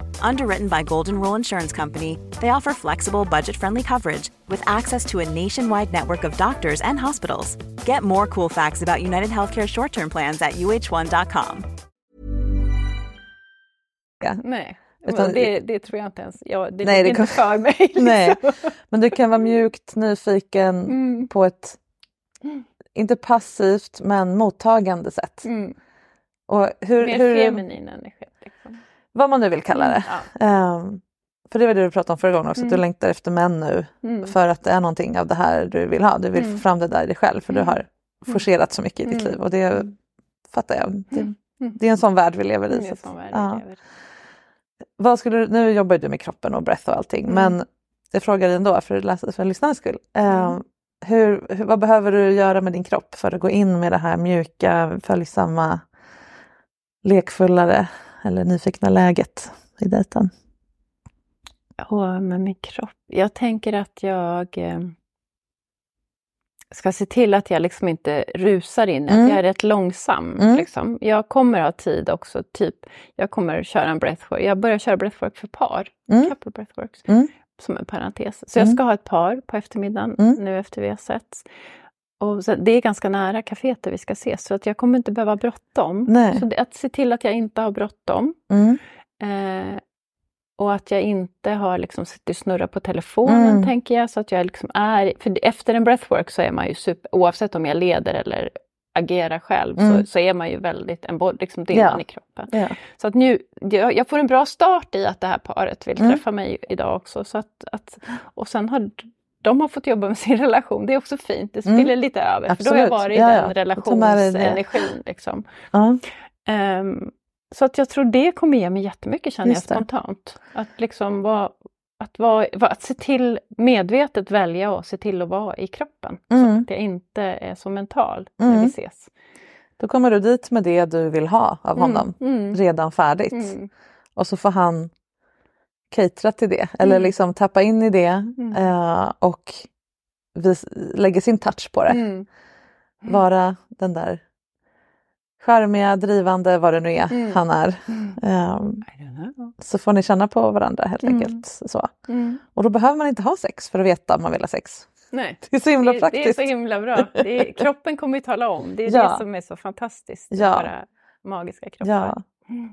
C: Underwritten by Golden Rule Insurance Company, they offer flexible, budget friendly coverage with access to a nationwide network of doctors and hospitals. Get more cool facts about United Healthcare short term plans at uh1.com.
B: Nej,
A: Utan-
B: det, det tror jag inte ens. Ja, det
A: Nej, det
B: inte för mig. Liksom.
A: Nej, men du kan vara mjukt nyfiken
B: Mm.
A: på ett, inte passivt, men mottagande sätt.
B: Mm.
A: Och hur,
B: Mer
A: hur,
B: feminin energi.
A: Vad man nu vill kalla det.
B: Ja.
A: Ehm, för det var det du pratade om förra gången också, att du
B: Mm.
A: längtar efter män nu
B: Mm.
A: för att det är någonting av det här du vill ha. Du vill
B: Mm.
A: få fram det där i dig själv för du har forcerat så mycket i ditt
B: Mm.
A: liv och det fattar jag. Det,
B: Mm.
A: det är en sån värld vi lever i. Så att- ja. vad skulle nu jobbar du med kroppen och breath och allting
B: Mm.
A: men jag frågar dig ändå för, för lyssnarnas skull.
B: Mm.
A: hur, hur, vad behöver du göra med din kropp för att gå in med det här mjuka, följsamma, lekfullare eller nyfikna läget i dejten?
B: Ja, med min kropp. Jag tänker att jag eh, ska se till att jag liksom inte rusar in,
A: Mm.
B: att jag är rätt långsam.
A: Mm.
B: Liksom. Jag kommer ha tid också, typ, jag kommer köra en breathwork. Jag börjar köra breathwork för par,
A: Mm.
B: couple breathworks,
A: Mm.
B: som en parentes. Så jag
A: Mm.
B: ska ha ett par på eftermiddagen
A: Mm.
B: nu efter vi har setts. Och så, det är ganska nära kaféet där vi ska ses, så att jag kommer inte behöva bråttom.
A: Nej.
B: Så det, att se till att jag inte har bråttom.
A: Mm.
B: Eh, och att jag inte har liksom suttit och snurrat på telefonen,
A: Mm.
B: tänker jag. Så att jag liksom är, för efter en breathwork så är man ju super, oavsett om jag leder eller agerar själv,
A: Mm.
B: så, så är man ju väldigt en, liksom är
A: Ja.
B: i kroppen.
A: Ja.
B: Så att nu, jag, jag får en bra start i att det här paret vill
A: Mm.
B: träffa mig idag också. Så att, att, och sen har de har fått jobba med sin relation, det är också fint. Det
A: Mm.
B: spiller lite över, för då har jag
A: Absolut.
B: varit i
A: Ja, ja.
B: den
A: det.
B: relationsenergin. Liksom.
A: Ja.
B: Ehm, så att jag tror det kommer ge mig jättemycket känner
A: Just
B: jag
A: det.
B: spontant. Att liksom vara, att, vara, att se till, medvetet välja och se till att vara i kroppen.
A: Mm.
B: Så att jag inte är så mental när
A: Mm.
B: vi ses.
A: Då kommer du dit med det du vill ha av
B: Mm,
A: honom,
B: mm.
A: redan färdigt.
B: Mm.
A: Och så får han catera till det eller
B: Mm.
A: liksom tappa in i det
B: Mm.
A: eh, och vis, lägga sin touch på det.
B: Mm.
A: Vara den där charmiga, drivande, vad det nu är
B: Mm.
A: han är.
B: I don't know.
A: så får ni känna på varandra helt
B: Mm.
A: enkelt. Så.
B: Mm.
A: Och då behöver man inte ha sex för att veta om man vill ha sex.
B: Nej.
A: Det är så himla
B: Det, det är
A: praktiskt.
B: så himla bra. Det är, kroppen kommer ju tala om. Det är
A: Ja.
B: det som är så fantastiskt. med
A: Ja.
B: Våra magiska kroppar.
A: Ja.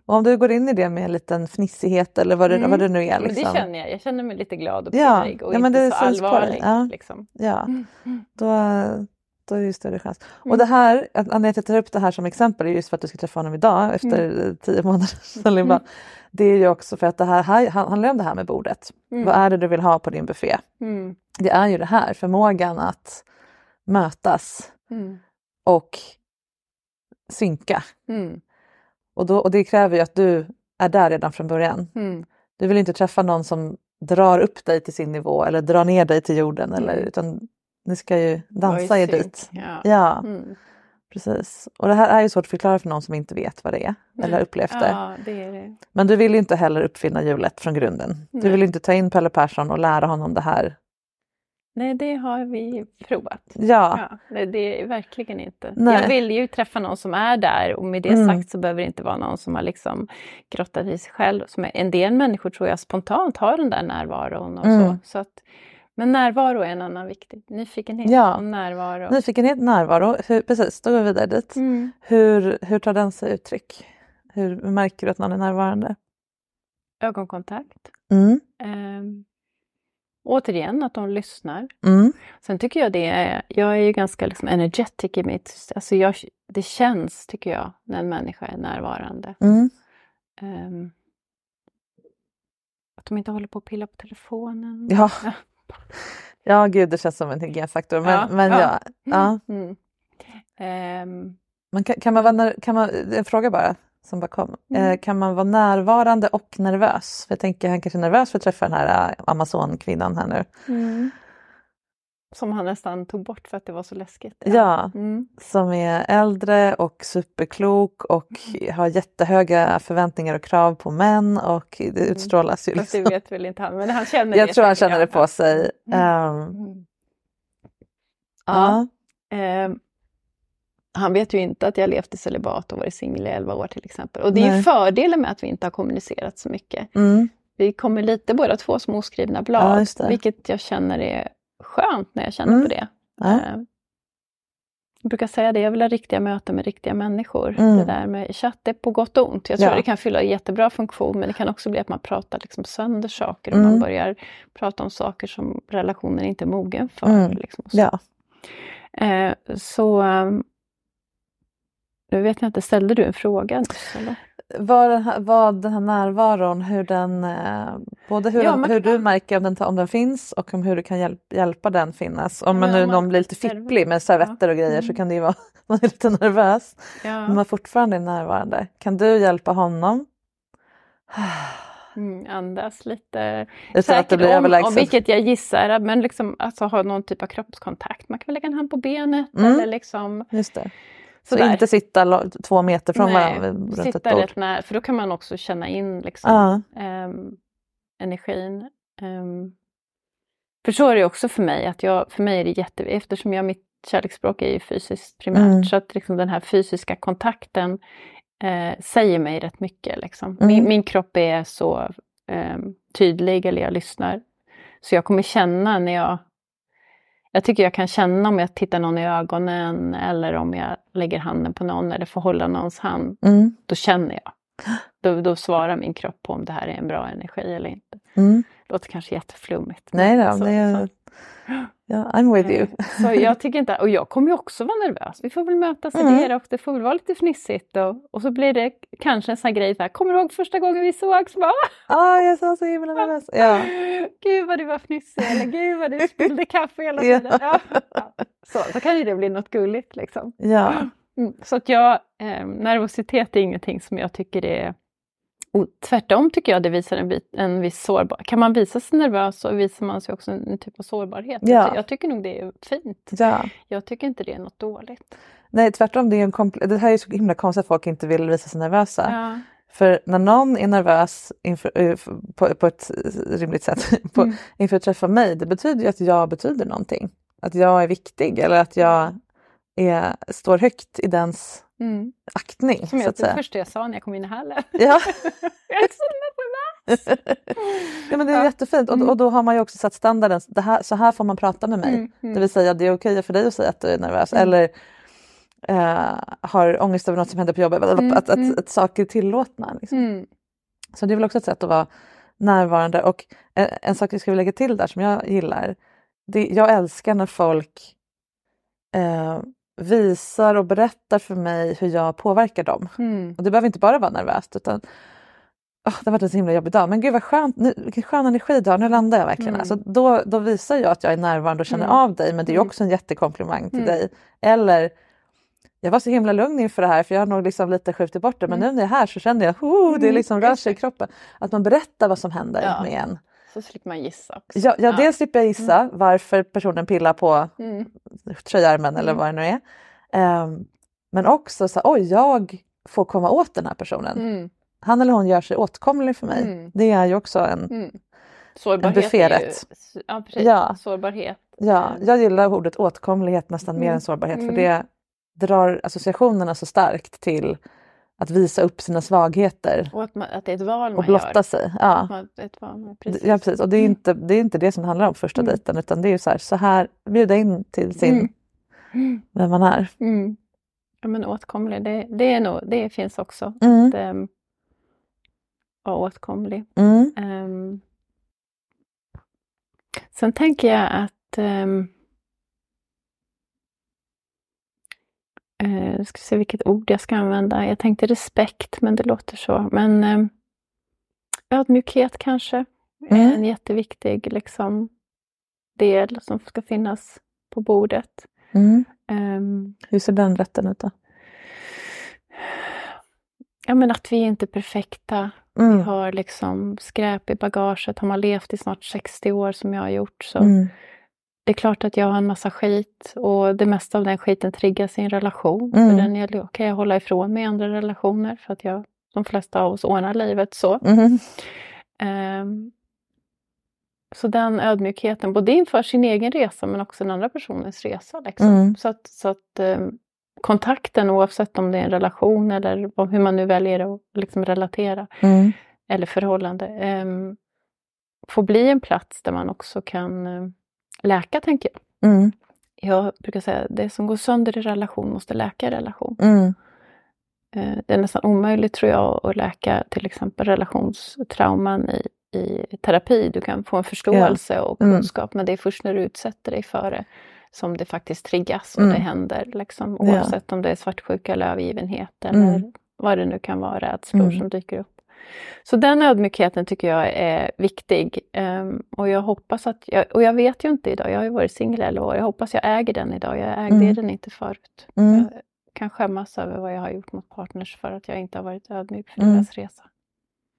A: Och om du går in i det med en liten fnissighet eller vad det,
B: Mm.
A: vad det nu är.
B: Ja, men
A: Liksom.
B: det känner jag. Jag känner mig lite glad och
A: Ja.
B: pirrig och
A: Ja, men
B: inte så allvarlig.
A: Ja.
B: Liksom.
A: Ja,
B: Mm. Mm.
A: då, då är det ju större chans. Och
B: Mm.
A: det här, anledningen till att jag tar upp det här som exempel är just för att du ska träffa honom idag efter tio månader.
B: Mm.
A: Det är ju också för att det här, här han- handlar om det här med bordet.
B: Mm.
A: Vad är det du vill ha på din buffé?
B: Mm.
A: Det är ju det här, förmågan att mötas
B: Mm.
A: och synka.
B: Mm.
A: Och, då, och det kräver ju att du är där redan från början.
B: Mm.
A: Du vill inte träffa någon som drar upp dig till sin nivå eller drar ner dig till jorden. Eller,
B: Mm.
A: utan ni ska ju dansa er dit.
B: Ja.
A: Ja,
B: Mm.
A: precis. Och det här är ju svårt att förklara för någon som inte vet vad det är eller har upplevt det.
B: Ja, det är det.
A: Men du vill ju inte heller uppfinna hjulet från grunden. Du
B: Nej.
A: vill inte ta in Pelle Persson och lära honom det här.
B: Nej, det har vi provat.
A: Ja,
B: Ja, nej, det är verkligen inte.
A: Nej.
B: Jag vill ju träffa någon som är där och med det
A: Mm.
B: sagt så behöver det inte vara någon som har liksom grottat i sig själv. Som är, en del människor tror jag spontant har den där närvaron och
A: Mm.
B: så. så att, men närvaro är en annan viktig. Nyfikenhet
A: Ja.
B: och närvaro.
A: nyfikenhet, närvaro. Hur, precis, då går vi vidare dit.
B: Mm.
A: Hur, hur tar den sig uttryck? Hur märker du att någon är närvarande?
B: Ögonkontakt.
A: Mm.
B: Ehm, återigen, att de lyssnar.
A: Mm.
B: Sen tycker jag det är, jag är ju ganska liksom energetic i mitt, alltså jag, det känns tycker jag när en människa är närvarande.
A: Mm.
B: Ehm, att de inte håller på att pilla på telefonen.
A: Ja. ja, gud det känns som en hygienfaktor. Men
B: Ja,
A: men
B: ja.
A: ja.
B: Mm. Ehm,
A: Men kan, kan man vara, kan man, en fråga bara som bara kom.
B: Mm.
A: Eh, kan man vara närvarande och nervös? För jag tänker han kanske är nervös för att träffa den här eh, Amazonkvinnan här nu.
B: som han nästan tog bort för att det var så läskigt.
A: Ja,
B: Mm.
A: som är äldre och superklok och har jättehöga förväntningar och krav på män och det utstrålas ju.
B: Mm. Fast det
A: Liksom.
B: vet väl inte han, men han känner
A: Jag
B: det
A: tror han känner
B: ja.
A: det på sig.
B: Mm.
A: Ehm,
B: Mm.
A: ja.
B: Ehm, han vet ju inte att jag levt i celibat och varit singel i 11 år till exempel. Och det är ju fördelen med att vi inte har kommunicerat så mycket.
A: Mm.
B: Vi kommer lite båda två som oskrivna
A: Ja,
B: blad,
A: det.
B: vilket jag känner är skönt när jag känner
A: Mm.
B: på det.
A: Ja.
B: Ehm, Jag brukar säga det, jag vill ha riktiga möten med riktiga människor.
A: Mm.
B: Det där med chatt är på gott och ont. Jag tror
A: Ja.
B: det kan fylla en jättebra funktion men det kan också bli att man pratar liksom sönder saker och
A: Mm.
B: man börjar prata om saker som relationen inte är mogen för.
A: Mm.
B: Liksom, så.
A: ja.
B: Eh, så ehm, nu vet jag inte, ställde du en fråga? Eller?
A: Vad, vad den här närvaron, hur den, eh, både hur,
B: Ja,
A: den, hur
B: kan-
A: du märker om den, om den finns och om hur du kan hjälp, hjälpa den finnas. Om man
B: Ja,
A: nu
B: man-
A: någon blir lite fipplig med servetter och grejer så
B: Mm.
A: kan det ju vara man är lite nervös. Men
B: Ja.
A: man fortfarande är närvarande. Kan du hjälpa honom?
B: Mm, andas lite.
A: Blir
B: om, om vilket jag gissar, men liksom alltså ha någon typ av kroppskontakt. Man kan lägga en hand på benet
A: Mm.
B: eller liksom
A: Just det. Så
B: sådär.
A: inte sitta två meter från
B: Nej,
A: varandra runt ett
B: sitta
A: bord.
B: rätt nära, för då kan man också känna in liksom,
A: Ja.
B: ehm, energin. Um, för så är det också för mig, att jag, för mig är det jätte, eftersom jag, mitt kärleksspråk är ju fysiskt primärt,
A: Mm.
B: så att liksom den här fysiska kontakten eh, säger mig rätt mycket. Liksom.
A: Mm.
B: Min, min kropp är så ehm, tydlig, eller jag lyssnar. Så jag kommer känna när jag... Jag tycker jag kan känna om jag tittar någon i ögonen eller om jag lägger handen på någon eller får hålla någons hand.
A: Mm.
B: Då känner jag. Då, då svarar min kropp på om det här är en bra energi eller inte.
A: Mm.
B: Det låter kanske jätteflummigt.
A: Nej då,
B: Så-
A: det är,
B: så-
A: ja, I'm with you.
B: Så jag tycker inte, och jag kommer ju också vara nervös. Vi får väl mötas i
A: Mm.
B: det och det får väl vara lite fnissigt. Och, och så blir det kanske en sån här grej, så här, kommer du ihåg första gången vi sågs? Bara,
A: Ah, jag är så himla nervös. Ja.
B: Gud vad du var fnissig, eller gud vad du spillde kaffe hela
A: Ja.
B: tiden. Ja. Ja. Så, så kan ju det bli något gulligt liksom.
A: ja.
B: Mm. Så att jag, eh, nervositet är ingenting som jag tycker är... Och tvärtom tycker jag det visar en, bit, en viss sårbarhet. Kan man visa sig nervös så visar man sig också en, typ av sårbarhet.
A: Ja.
B: Jag, ty- jag tycker nog det är fint.
A: ja.
B: Jag tycker inte det är något dåligt.
A: Nej, tvärtom. Det, är en kompl- det här är så himla konstigt att folk inte vill visa sig nervösa.
B: Ja.
A: För när någon är nervös inför, eh, på, på ett rimligt sätt på,
B: Mm.
A: inför att träffa mig, det betyder ju att jag betyder någonting. Att jag är viktig eller att jag är, står högt i dens
B: Mm.
A: aktning.
B: Som
A: så
B: jag,
A: att
B: det
A: säga.
B: första jag sa när jag kom in i hallen.
A: Ja.
B: jag är så nervös!
A: ja, men det är
B: Ja.
A: jättefint och, och då har man ju också satt standarden. Det här, så här får man prata med mig.
B: Mm, mm.
A: Det vill säga det är okej för dig att säga att du är nervös
B: Mm.
A: eller eh, har ångest över något som händer på jobbet. Att,
B: Mm,
A: att, att,
B: mm.
A: att saker är tillåtna. Liksom.
B: Mm.
A: Så det är väl också ett sätt att vara närvarande. Och en, en sak jag skulle lägga till där som jag gillar. Det, jag älskar när folk eh, visar och berättar för mig hur jag påverkar dem.
B: Mm.
A: Och det behöver inte bara vara nervöst utan åh, det har varit en så himla jobbig dag. Men gud vad skönt, nu, vilken skön energi du har, nu landar jag verkligen.
B: Mm.
A: Alltså, då, då visar jag att jag är närvarande och känner
B: Mm.
A: av dig men det är
B: Mm.
A: också en jättekomplimang till
B: Mm.
A: dig. Eller jag var så himla lugn inför det här för jag har nog liksom lite skjutit bort det men
B: Mm.
A: nu när jag är här så känner jag oh, det
B: Mm,
A: liksom rör sig i kroppen. Att man berättar vad som händer
B: Ja.
A: med en.
B: Så slipper man gissa också.
A: Ja, ja, dels slipper jag gissa varför personen pillar på
B: Mm.
A: tröjärmen eller
B: Mm.
A: vad det nu är. Ehm, men också så oj jag får komma åt den här personen.
B: Mm.
A: Han eller hon gör sig åtkomlig för mig.
B: Mm.
A: Det är ju också en...
B: Mm.
A: En
B: ju...
A: bufférätt.
B: Ja, precis.
A: Ja.
B: Sårbarhet.
A: Ja,
B: Mm.
A: jag gillar ordet åtkomlighet nästan mer
B: Mm.
A: än sårbarhet för
B: Mm.
A: det drar associationerna så starkt till att visa upp sina svagheter
B: Och att, man, att det är ett val
A: och
B: man
A: blotta
B: gör.
A: sig. Ja.
B: man, ett val, precis.
A: Ja precis och det är,
B: Mm.
A: inte, det är inte det som det handlar om första
B: Mm.
A: dejten utan det är så här, så här bjuda in till sin,
B: Mm. Mm.
A: vem man är.
B: Mm. Ja, men åtkomlig, det, det, är nog, det finns också.
A: Mm.
B: Att um, vara åtkomlig. Ehm, sen tänker jag att um, jag ska se vilket ord jag ska använda. Jag tänkte respekt, men det låter så. Men um, ödmjukhet kanske är
A: Mm.
B: en jätteviktig liksom, del som ska finnas på bordet.
A: Mm.
B: Ehm,
A: Hur ser den rätten ut då?
B: ja, men att vi inte är perfekta. Vi
A: Mm.
B: har liksom skräp i bagaget. Har man levt i snart 60 år som jag har gjort så
A: Mm.
B: Det är klart att jag har en massa skit och det mesta av den skiten triggas i en relation.
A: Mm.
B: För den kan jag hålla ifrån mig i andra relationer för att jag, de flesta av oss ordnar livet så.
A: Mm.
B: Ehm, så den ödmjukheten, både inför sin egen resa men också den andra personens resa. Liksom.
A: Mm.
B: Så att, så att ehm, kontakten oavsett om det är en relation eller hur man nu väljer att liksom relatera
A: Mm.
B: eller förhållande ehm, får bli en plats där man också kan ehm, läka, tänker jag.
A: Mm.
B: Jag brukar säga att det som går sönder i relation måste läka i relation.
A: Mm.
B: Eh, Det är nästan omöjligt tror jag att läka till exempel relationstrauman i, i terapi. Du kan få en förståelse och
A: Mm.
B: kunskap men det är först när du utsätter dig för det som det faktiskt triggas och
A: Mm.
B: det händer. Liksom,
A: Ja.
B: oavsett om det är svartsjuka eller övergivenhet eller
A: Mm.
B: vad det nu kan vara, rädslor
A: Mm.
B: som dyker upp. Så den ödmjukheten tycker jag är viktig. Ehm, och jag hoppas att, jag, och jag vet ju inte idag, jag har ju varit singel i 11 år, jag hoppas jag äger den idag, jag ägde
A: Mm.
B: den inte förut.
A: Mm.
B: Jag kan skämmas över vad jag har gjort mot partners för att jag inte har varit ödmjuk för
A: Mm.
B: deras resa.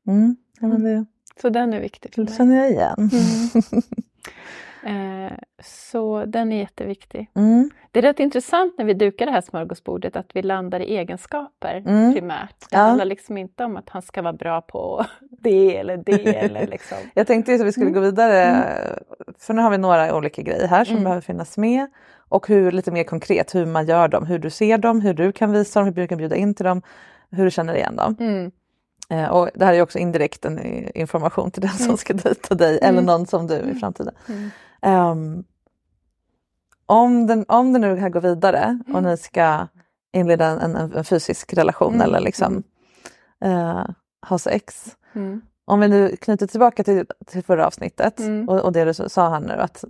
A: Mm. Ja, men det,
B: Så den är viktig för mig.
A: känner jag igen.
B: Eh, så den är jätteviktig.
A: Mm.
B: Det är rätt intressant när vi dukar det här smörgåsbordet att vi landar i egenskaper
A: Mm.
B: primärt. Det
A: Ja.
B: handlar liksom inte om att han ska vara bra på det eller det eller liksom.
A: Jag tänkte att vi skulle
B: Mm.
A: gå vidare, för nu har vi några olika grejer här som
B: Mm.
A: behöver finnas med. Och hur, lite mer konkret hur man gör dem, hur du ser dem, hur du kan visa dem, hur du kan bjuda in till dem, hur du känner igen dem.
B: Mm.
A: Eh, och det här är också indirekt en information till den som
B: Mm.
A: ska dejta dig eller
B: Mm.
A: någon som du i framtiden.
B: Mm.
A: Ehm, om, den, om det nu här går vidare och ni ska inleda en, en, en fysisk relation
B: Mm.
A: eller liksom eh, ha sex.
B: Mm.
A: Om vi nu knyter tillbaka till, till förra avsnittet
B: Mm.
A: och, och det du sa här nu att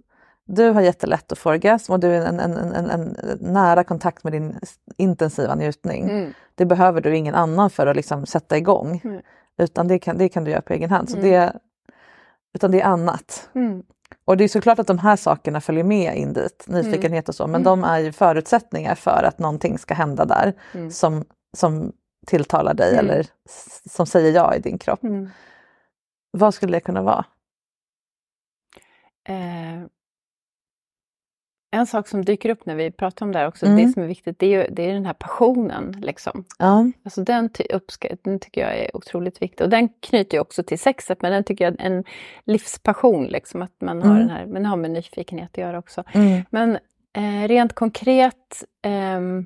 A: du har jättelätt att få orgasm och du är en, en, en, en, en nära kontakt med din intensiva njutning.
B: Mm.
A: Det behöver du ingen annan för att liksom sätta igång.
B: Mm.
A: Utan det kan, det kan du göra på egen hand. Så
B: Mm.
A: det, utan det är annat.
B: Mm.
A: Och det är såklart att de här sakerna följer med in dit, nyfikenhet och så, men
B: Mm.
A: de är ju förutsättningar för att någonting ska hända där
B: Mm.
A: som, som tilltalar dig
B: Mm.
A: eller som säger ja i din kropp.
B: Mm.
A: Vad skulle det kunna vara?
B: Eh, en sak som dyker upp när vi pratar om det här också,
A: Mm.
B: det som är viktigt, det är, ju, det är den här passionen. Liksom.
A: Ja.
B: Alltså den, ty- den tycker jag är otroligt viktig. Och den knyter ju också till sexet, men den tycker jag är en livspassion. Liksom, att man har
A: Mm.
B: den här, men det har med nyfikenhet att göra också.
A: Mm.
B: Men eh, rent konkret ehm,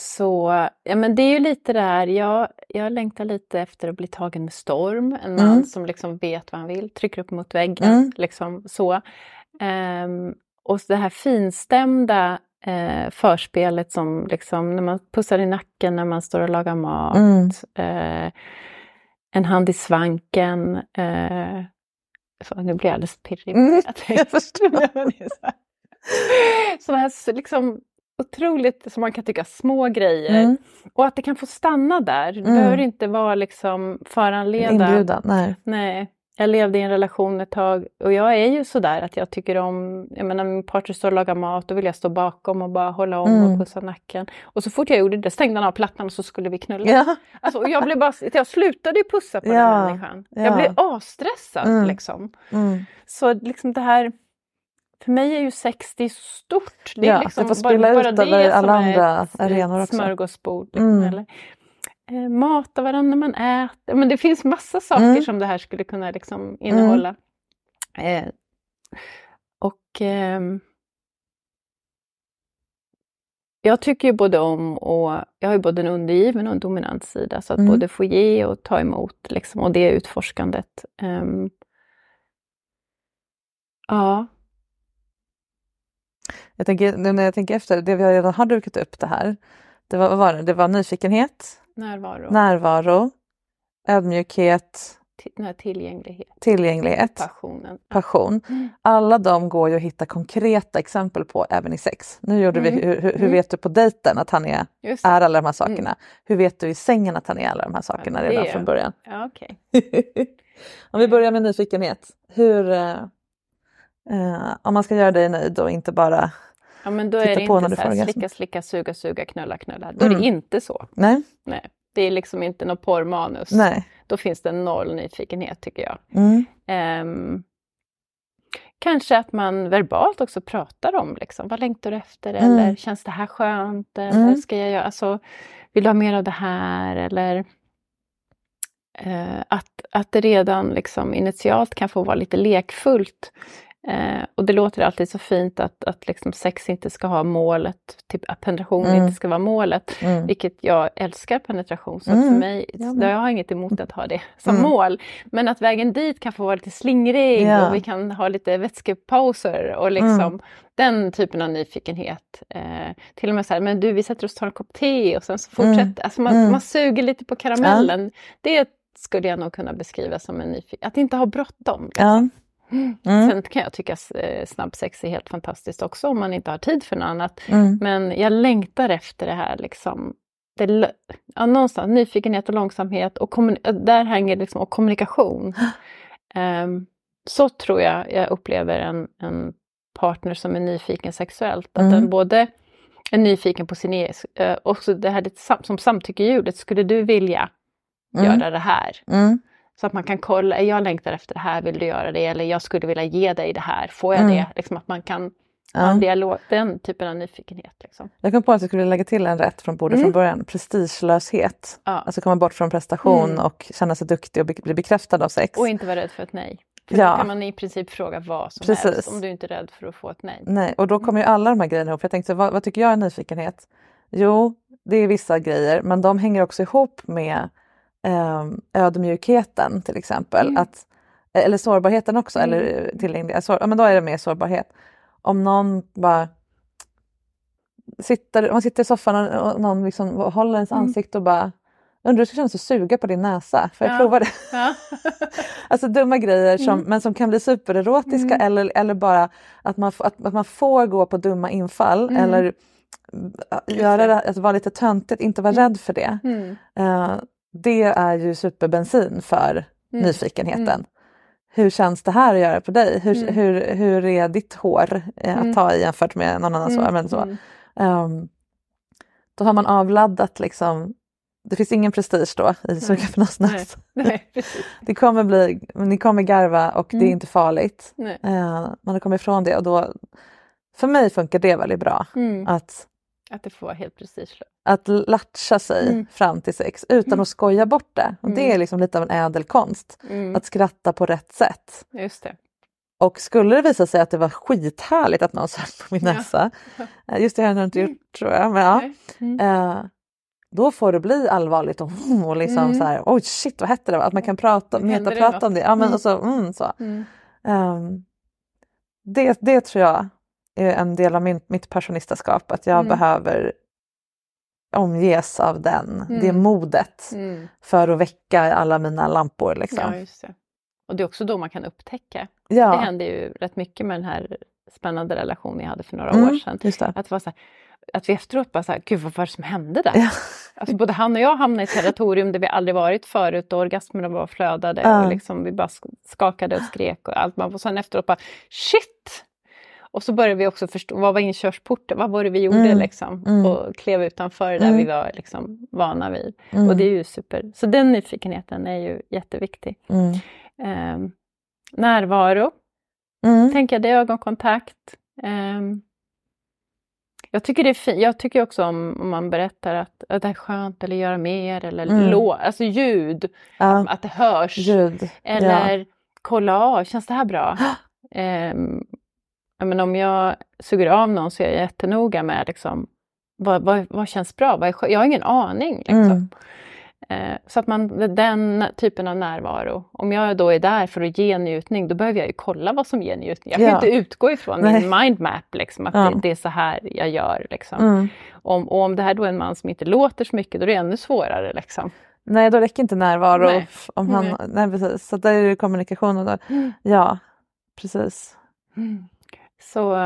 B: så, ja men det är ju lite det här, jag, jag längtar lite efter att bli tagen med storm. En man
A: Mm.
B: som liksom vet vad han vill, trycker upp mot väggen.
A: Mm.
B: Liksom så. Ehm, och det här finstämda eh, förspelet som liksom när man pussar i nacken när man står och lagar mat.
A: Mm.
B: Eh, en hand i svanken. Eh, så, nu blir jag alldeles pirrig.
A: Mm,
B: Jag
A: förstår.
B: Sådana här liksom otroligt, som man kan tycka, små grejer.
A: Mm.
B: Och att det kan få stanna där. Det
A: Mm.
B: behöver inte vara liksom föranleda...
A: Inbjudan, nej.
B: Nej. Jag levde i en relation ett tag och jag är ju sådär att jag tycker om, jag menar min partner står och lagar mat, då vill jag stå bakom och bara hålla om
A: Mm.
B: och pussa nacken. Och så fort jag gjorde det stängde han av plattan och så skulle vi knulla.
A: Ja.
B: Alltså, och jag, blev bara, jag slutade ju pussa på den
A: Ja,
B: här människan.
A: ja.
B: Jag blev asstressad
A: Mm.
B: liksom.
A: Mm.
B: Så liksom det här, för mig är ju sex det är stort. Det är
A: Ja,
B: liksom
A: det får spilla ut
B: det
A: över alla andra arenor också.
B: smörgåsbord. Liksom,
A: Mm.
B: eller, eh, mata varandra när man äter. Men det finns massa saker
A: Mm.
B: som det här skulle kunna liksom innehålla. Eh, och ehm, jag tycker ju både om och jag har ju både en undergiven och en dominant sida. Så att
A: Mm.
B: både få ge och ta emot liksom, och det utforskandet. Ehm, ja.
A: Jag tänker, nu när jag tänker efter, det vi redan har dukat upp det här, det var, var det? det var nyfikenhet,
B: Närvaro,
A: närvaro, ödmjukhet,
B: tillgänglighet,
A: tillgänglighet,
B: passionen.
A: passion.
B: Mm.
A: Alla de går ju att hitta konkreta exempel på även i sex. Nu gjorde vi,
B: Mm.
A: hur, hur, hur
B: Mm.
A: vet du på dejten att han är, är alla de här sakerna? Hur vet du i sängen att han är alla de här sakerna
B: det
A: redan från början?
B: Ja, okej.
A: om vi börjar med nyfikenhet. Hur, eh, eh, om man ska göra dig nöjd och inte bara,
B: Ja, men då är det inte så här slicka, slicka, suga, suga, knulla, knulla. Då är
A: Mm.
B: det inte så.
A: nej,
B: Nej. Det är liksom inte något porrmanus.
A: nej.
B: Då finns det noll nyfikenhet tycker jag.
A: Mm.
B: Ehm, kanske att man verbalt också pratar om liksom, vad längtar du efter
A: Mm.
B: eller känns det här skönt eller
A: Mm.
B: ska jag göra, alltså, vill du ha mer av det här eller eh, att, att det redan liksom initialt kan få vara lite lekfullt. Eh, och det låter alltid så fint att, att liksom sex inte ska ha målet, typ att penetration
A: Mm.
B: inte ska vara målet.
A: Mm.
B: Vilket jag älskar penetration, så
A: Mm.
B: för mig,
A: Ja,
B: jag har inget emot att ha det som
A: Mm.
B: mål. Men att vägen dit kan få vara lite slingrig
A: Ja.
B: och vi kan ha lite vätskepauser och liksom den typen av nyfikenhet. Eh, till och med så här, men du vi sätter oss och tar en kopp te och sen så fortsätter,
A: Mm.
B: alltså man,
A: Mm.
B: man suger lite på karamellen. Det skulle jag nog kunna beskriva som en nyfikenhet, att inte ha bråttom. liksom.
A: Ja. Mm.
B: Sen kan jag tycka eh, snabbsex är helt fantastiskt också om man inte har tid för något annat.
A: Mm.
B: Men jag längtar efter det här liksom. Det, ja, någonstans nyfikenhet och långsamhet och kommun- där hänger liksom, och kommunikation. Ehm, så tror jag jag upplever en, en partner som är nyfiken sexuellt. Att
A: Mm.
B: den både är nyfiken på sin egen, eh, också det här som samtyckeljudet, skulle du vilja
A: Mm.
B: göra det här.
A: Mm.
B: Så att man kan kolla, jag längtar efter det här, vill du göra det? Eller jag skulle vilja ge dig det här, får jag
A: Mm.
B: det? Liksom att man kan ha en dialog, den typen av nyfikenhet. Liksom.
A: Jag kom på att jag skulle lägga till en rätt från bordet
B: Mm.
A: från början. Prestigelöshet.
B: Ja.
A: Alltså komma bort från prestation
B: Mm.
A: och känna sig duktig och bli bekräftad av sex.
B: Och inte vara rädd för ett nej. För
A: Ja.
B: då kan man i princip fråga vad som
A: Precis.
B: helst om du inte är rädd för att få ett nej.
A: Nej, och då kommer ju alla de här grejerna ihop. Jag tänkte, vad, vad tycker jag är nyfikenhet? Jo, det är vissa grejer, men de hänger också ihop med ödmjukheten till exempel.
B: Mm.
A: Att, eller sårbarheten också,
B: Mm.
A: eller tillgänglighet. Sår, ja, men då är det mer sårbarhet. Om någon bara sitter, man sitter i soffan och och någon liksom håller ens
B: Mm.
A: ansikte och bara Undrar hur det ska kännas att suga på din näsa? Får jag
B: Ja.
A: prova det?
B: Ja.
A: Alltså dumma grejer som,
B: Mm.
A: men som kan bli supererotiska
B: Mm.
A: eller, eller bara att man, att, att man får gå på dumma infall
B: Mm.
A: eller äh, göra det, att vara lite töntigt, inte vara rädd för det.
B: Mm.
A: Det är ju superbensin för
B: Mm.
A: nyfikenheten.
B: Mm.
A: Hur känns det här att göra på dig? Hur,
B: Mm.
A: hur, hur är ditt hår eh, att
B: Mm.
A: ta i jämfört med någon annans hår?
B: Mm.
A: Men så.
B: Mm.
A: Ehm, då har man avladdat liksom det finns ingen prestige då i suga på
B: precis.
A: Det kommer bli, ni kommer garva och det är
B: Mm.
A: inte farligt.
B: Nej.
A: Eh, man har kommit ifrån det och då, för mig funkar det väldigt bra.
B: Mm.
A: Att,
B: Att det får vara helt prestigelöst.
A: Att latcha sig
B: Mm.
A: fram till sex utan
B: Mm.
A: att skoja bort det. Och det
B: Mm.
A: är liksom lite av en ädel konst.
B: Mm.
A: Att skratta på rätt sätt.
B: Just det.
A: Och skulle det visa sig att det var skithärligt att någon sög på min
B: Ja.
A: näsa, eh, just det har jag inte gjort tror jag, men ja.
B: Mm.
A: Eh, då får det bli allvarligt och, och liksom
B: Mm.
A: så här, oj shit vad hette det? Att man kan prata, metaprata om det. Ja, men
B: Mm.
A: så, mm, så.
B: Mm.
A: Ehm, det, det tror jag är en del av min, mitt personistaskap, att jag
B: Mm.
A: behöver omges av den, det
B: Mm.
A: modet
B: Mm.
A: för att väcka alla mina lampor. Liksom.
B: Ja, det. Och det är också då man kan upptäcka.
A: Ja.
B: Det hände ju rätt mycket med den här spännande relationen jag hade för några
A: Mm,
B: år sedan.
A: det.
B: Att, det var så här, att vi efteråt bara så här, gud vad var det som hände där?
A: Ja.
B: Alltså både han och jag hamnade i ett territorium där vi aldrig varit förut och orgasmerna bara flödade
A: Ja.
B: och liksom vi bara sk- skakade och skrek och allt. Och sen efteråt bara shit! Och så började vi också förstå, vad var inkörsporten? Vad var det vi gjorde
A: Mm,
B: liksom?
A: mm.
B: Och klev utanför det där
A: Mm.
B: vi var liksom vana vid.
A: Mm.
B: Och det är ju super. Så den nyfikenheten är ju jätteviktig. Ehm, närvaro, tänker jag, det är ögonkontakt. Ehm, jag tycker det är fint. Jag tycker också om, om man berättar att, att det är skönt eller göra mer eller
A: Mm.
B: lå, alltså ljud,
A: Ja.
B: att det hörs.
A: Ljud.
B: Eller
A: Ja.
B: kolla av, känns det här bra? Ja, men om jag suger av någon så är jag jättenoga med liksom, vad, vad, vad känns bra? Vad är, jag har ingen aning. Liksom.
A: Mm.
B: Eh, Så att man, den typen av närvaro. Om jag då är där för att ge njutning, då behöver jag ju kolla vad som ger njutning. Jag kan
A: Ja.
B: inte utgå ifrån
A: Nej.
B: min mindmap, liksom, att
A: Ja.
B: det, det är så här jag gör. Liksom.
A: Mm.
B: Om, och om det här då är en man som inte låter så mycket, då är det ännu svårare. Liksom.
A: Nej, då räcker inte närvaro.
B: Nej.
A: Om han,
B: Nej.
A: nej. precis. Så där är det kommunikation. Och då, Ja, precis.
B: Så,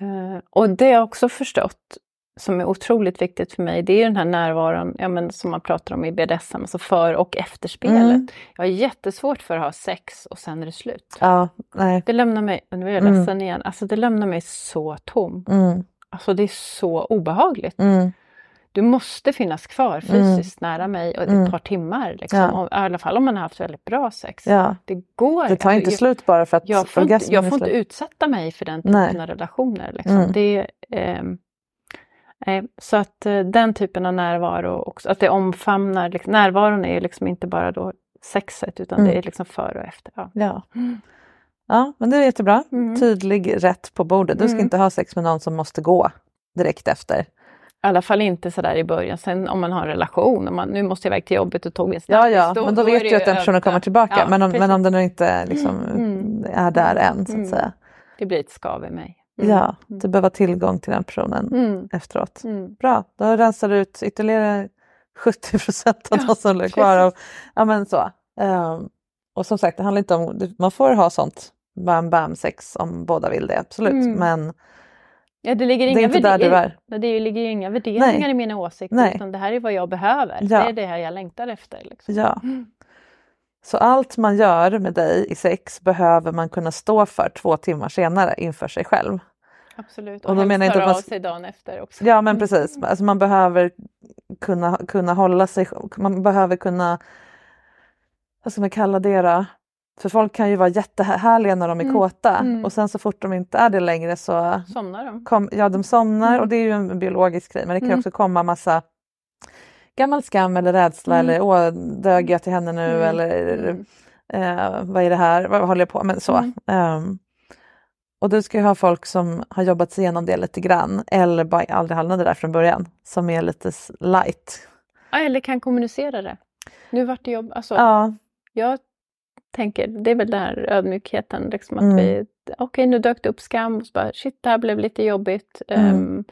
B: eh, och det jag också förstått, som är otroligt viktigt för mig, det är den här närvaron ja, men som man pratar om i BDSM, alltså för och efterspelet.
A: Mm.
B: Jag har jättesvårt för att ha sex och sen är det slut.
A: Ja, nej.
B: Det lämnar mig, nu är jag
A: Mm.
B: ledsen igen, alltså det lämnar mig så tom.
A: Mm.
B: Alltså det är så obehagligt.
A: Mm.
B: Du måste finnas kvar fysiskt nära mig och
A: Mm.
B: ett par timmar. Liksom.
A: Ja.
B: I alla fall om man har haft väldigt bra sex.
A: Ja.
B: Det går.
A: Det tar inte
B: jag-
A: slut bara för att
B: jag får, inte, jag får inte utsätta mig för den typen
A: Nej.
B: av relationer. Liksom.
A: Mm.
B: Det, nej, så att eh, den typen av närvaro, också, att det omfamnar, liksom, närvaron är liksom inte bara då sexet utan
A: Mm.
B: det är liksom före och efter. Ja.
A: Ja. ja, men det är jättebra.
B: Mm.
A: Tydlig rätt på bordet. Du ska
B: Mm.
A: inte ha sex med någon som måste gå direkt efter.
B: I alla fall inte sådär i början. Sen om man har en relation, om man, nu måste jag iväg till jobbet och tog en
A: Ja, ja, men då,
B: är
A: vet du att den personen kommer tillbaka.
B: Ja,
A: men, om,
B: precis.
A: men om den inte liksom,
B: Mm.
A: är där än så att
B: Mm.
A: säga.
B: Det blir ett skav i mig. Mm.
A: Ja, du behöver ha tillgång till den personen
B: Mm.
A: efteråt.
B: Mm.
A: Bra, då rensar du ut ytterligare 70 procent av
B: Ja,
A: de som är kvar. Av, ja, men så. Ehm, och som sagt, det handlar inte om, man får ha sånt bam bam sex om båda vill det, absolut.
B: Mm.
A: Men
B: Ja, det ligger
A: Det är
B: inga
A: inte där du är.
B: Det ligger ju inga värderingar
A: Nej.
B: i mina åsikter,
A: Nej.
B: utan det här är vad jag behöver.
A: Ja.
B: Det är det här jag längtar efter. Liksom.
A: ja. Så allt man gör med dig i sex behöver man kunna stå för två timmar senare inför sig själv.
B: Absolut.
A: Och
B: Och,
A: då menar inte att man
B: av sig dagen efter också.
A: Ja men precis, alltså man behöver kunna, kunna hålla sig, man behöver kunna, vad ska man kalla det då? För folk kan ju vara jättehärliga när de är
B: Mm,
A: kåta
B: mm.
A: och sen så fort de inte är det längre så
B: Somnar de?
A: kom, ja, de somnar
B: Mm.
A: och det är ju en biologisk grej men det kan
B: Mm.
A: också komma massa gammal skam eller rädsla
B: Mm.
A: eller åh, dög jag till henne nu eller eh, vad är det här, vad håller jag på med? Så. Ehm, och du ska ju ha folk som har jobbat sig igenom det lite grann eller bara aldrig hamnade där från början som är lite light.
B: Ja, eller kan kommunicera det. Nu vart det jobb... Alltså,
A: Ja,
B: Jag tänker, det är väl den här ödmjukheten, liksom att
A: Mm.
B: vi... Okej, nu dök det upp skam och så bara shit, det här blev lite jobbigt.
A: Mm.
B: Ehm,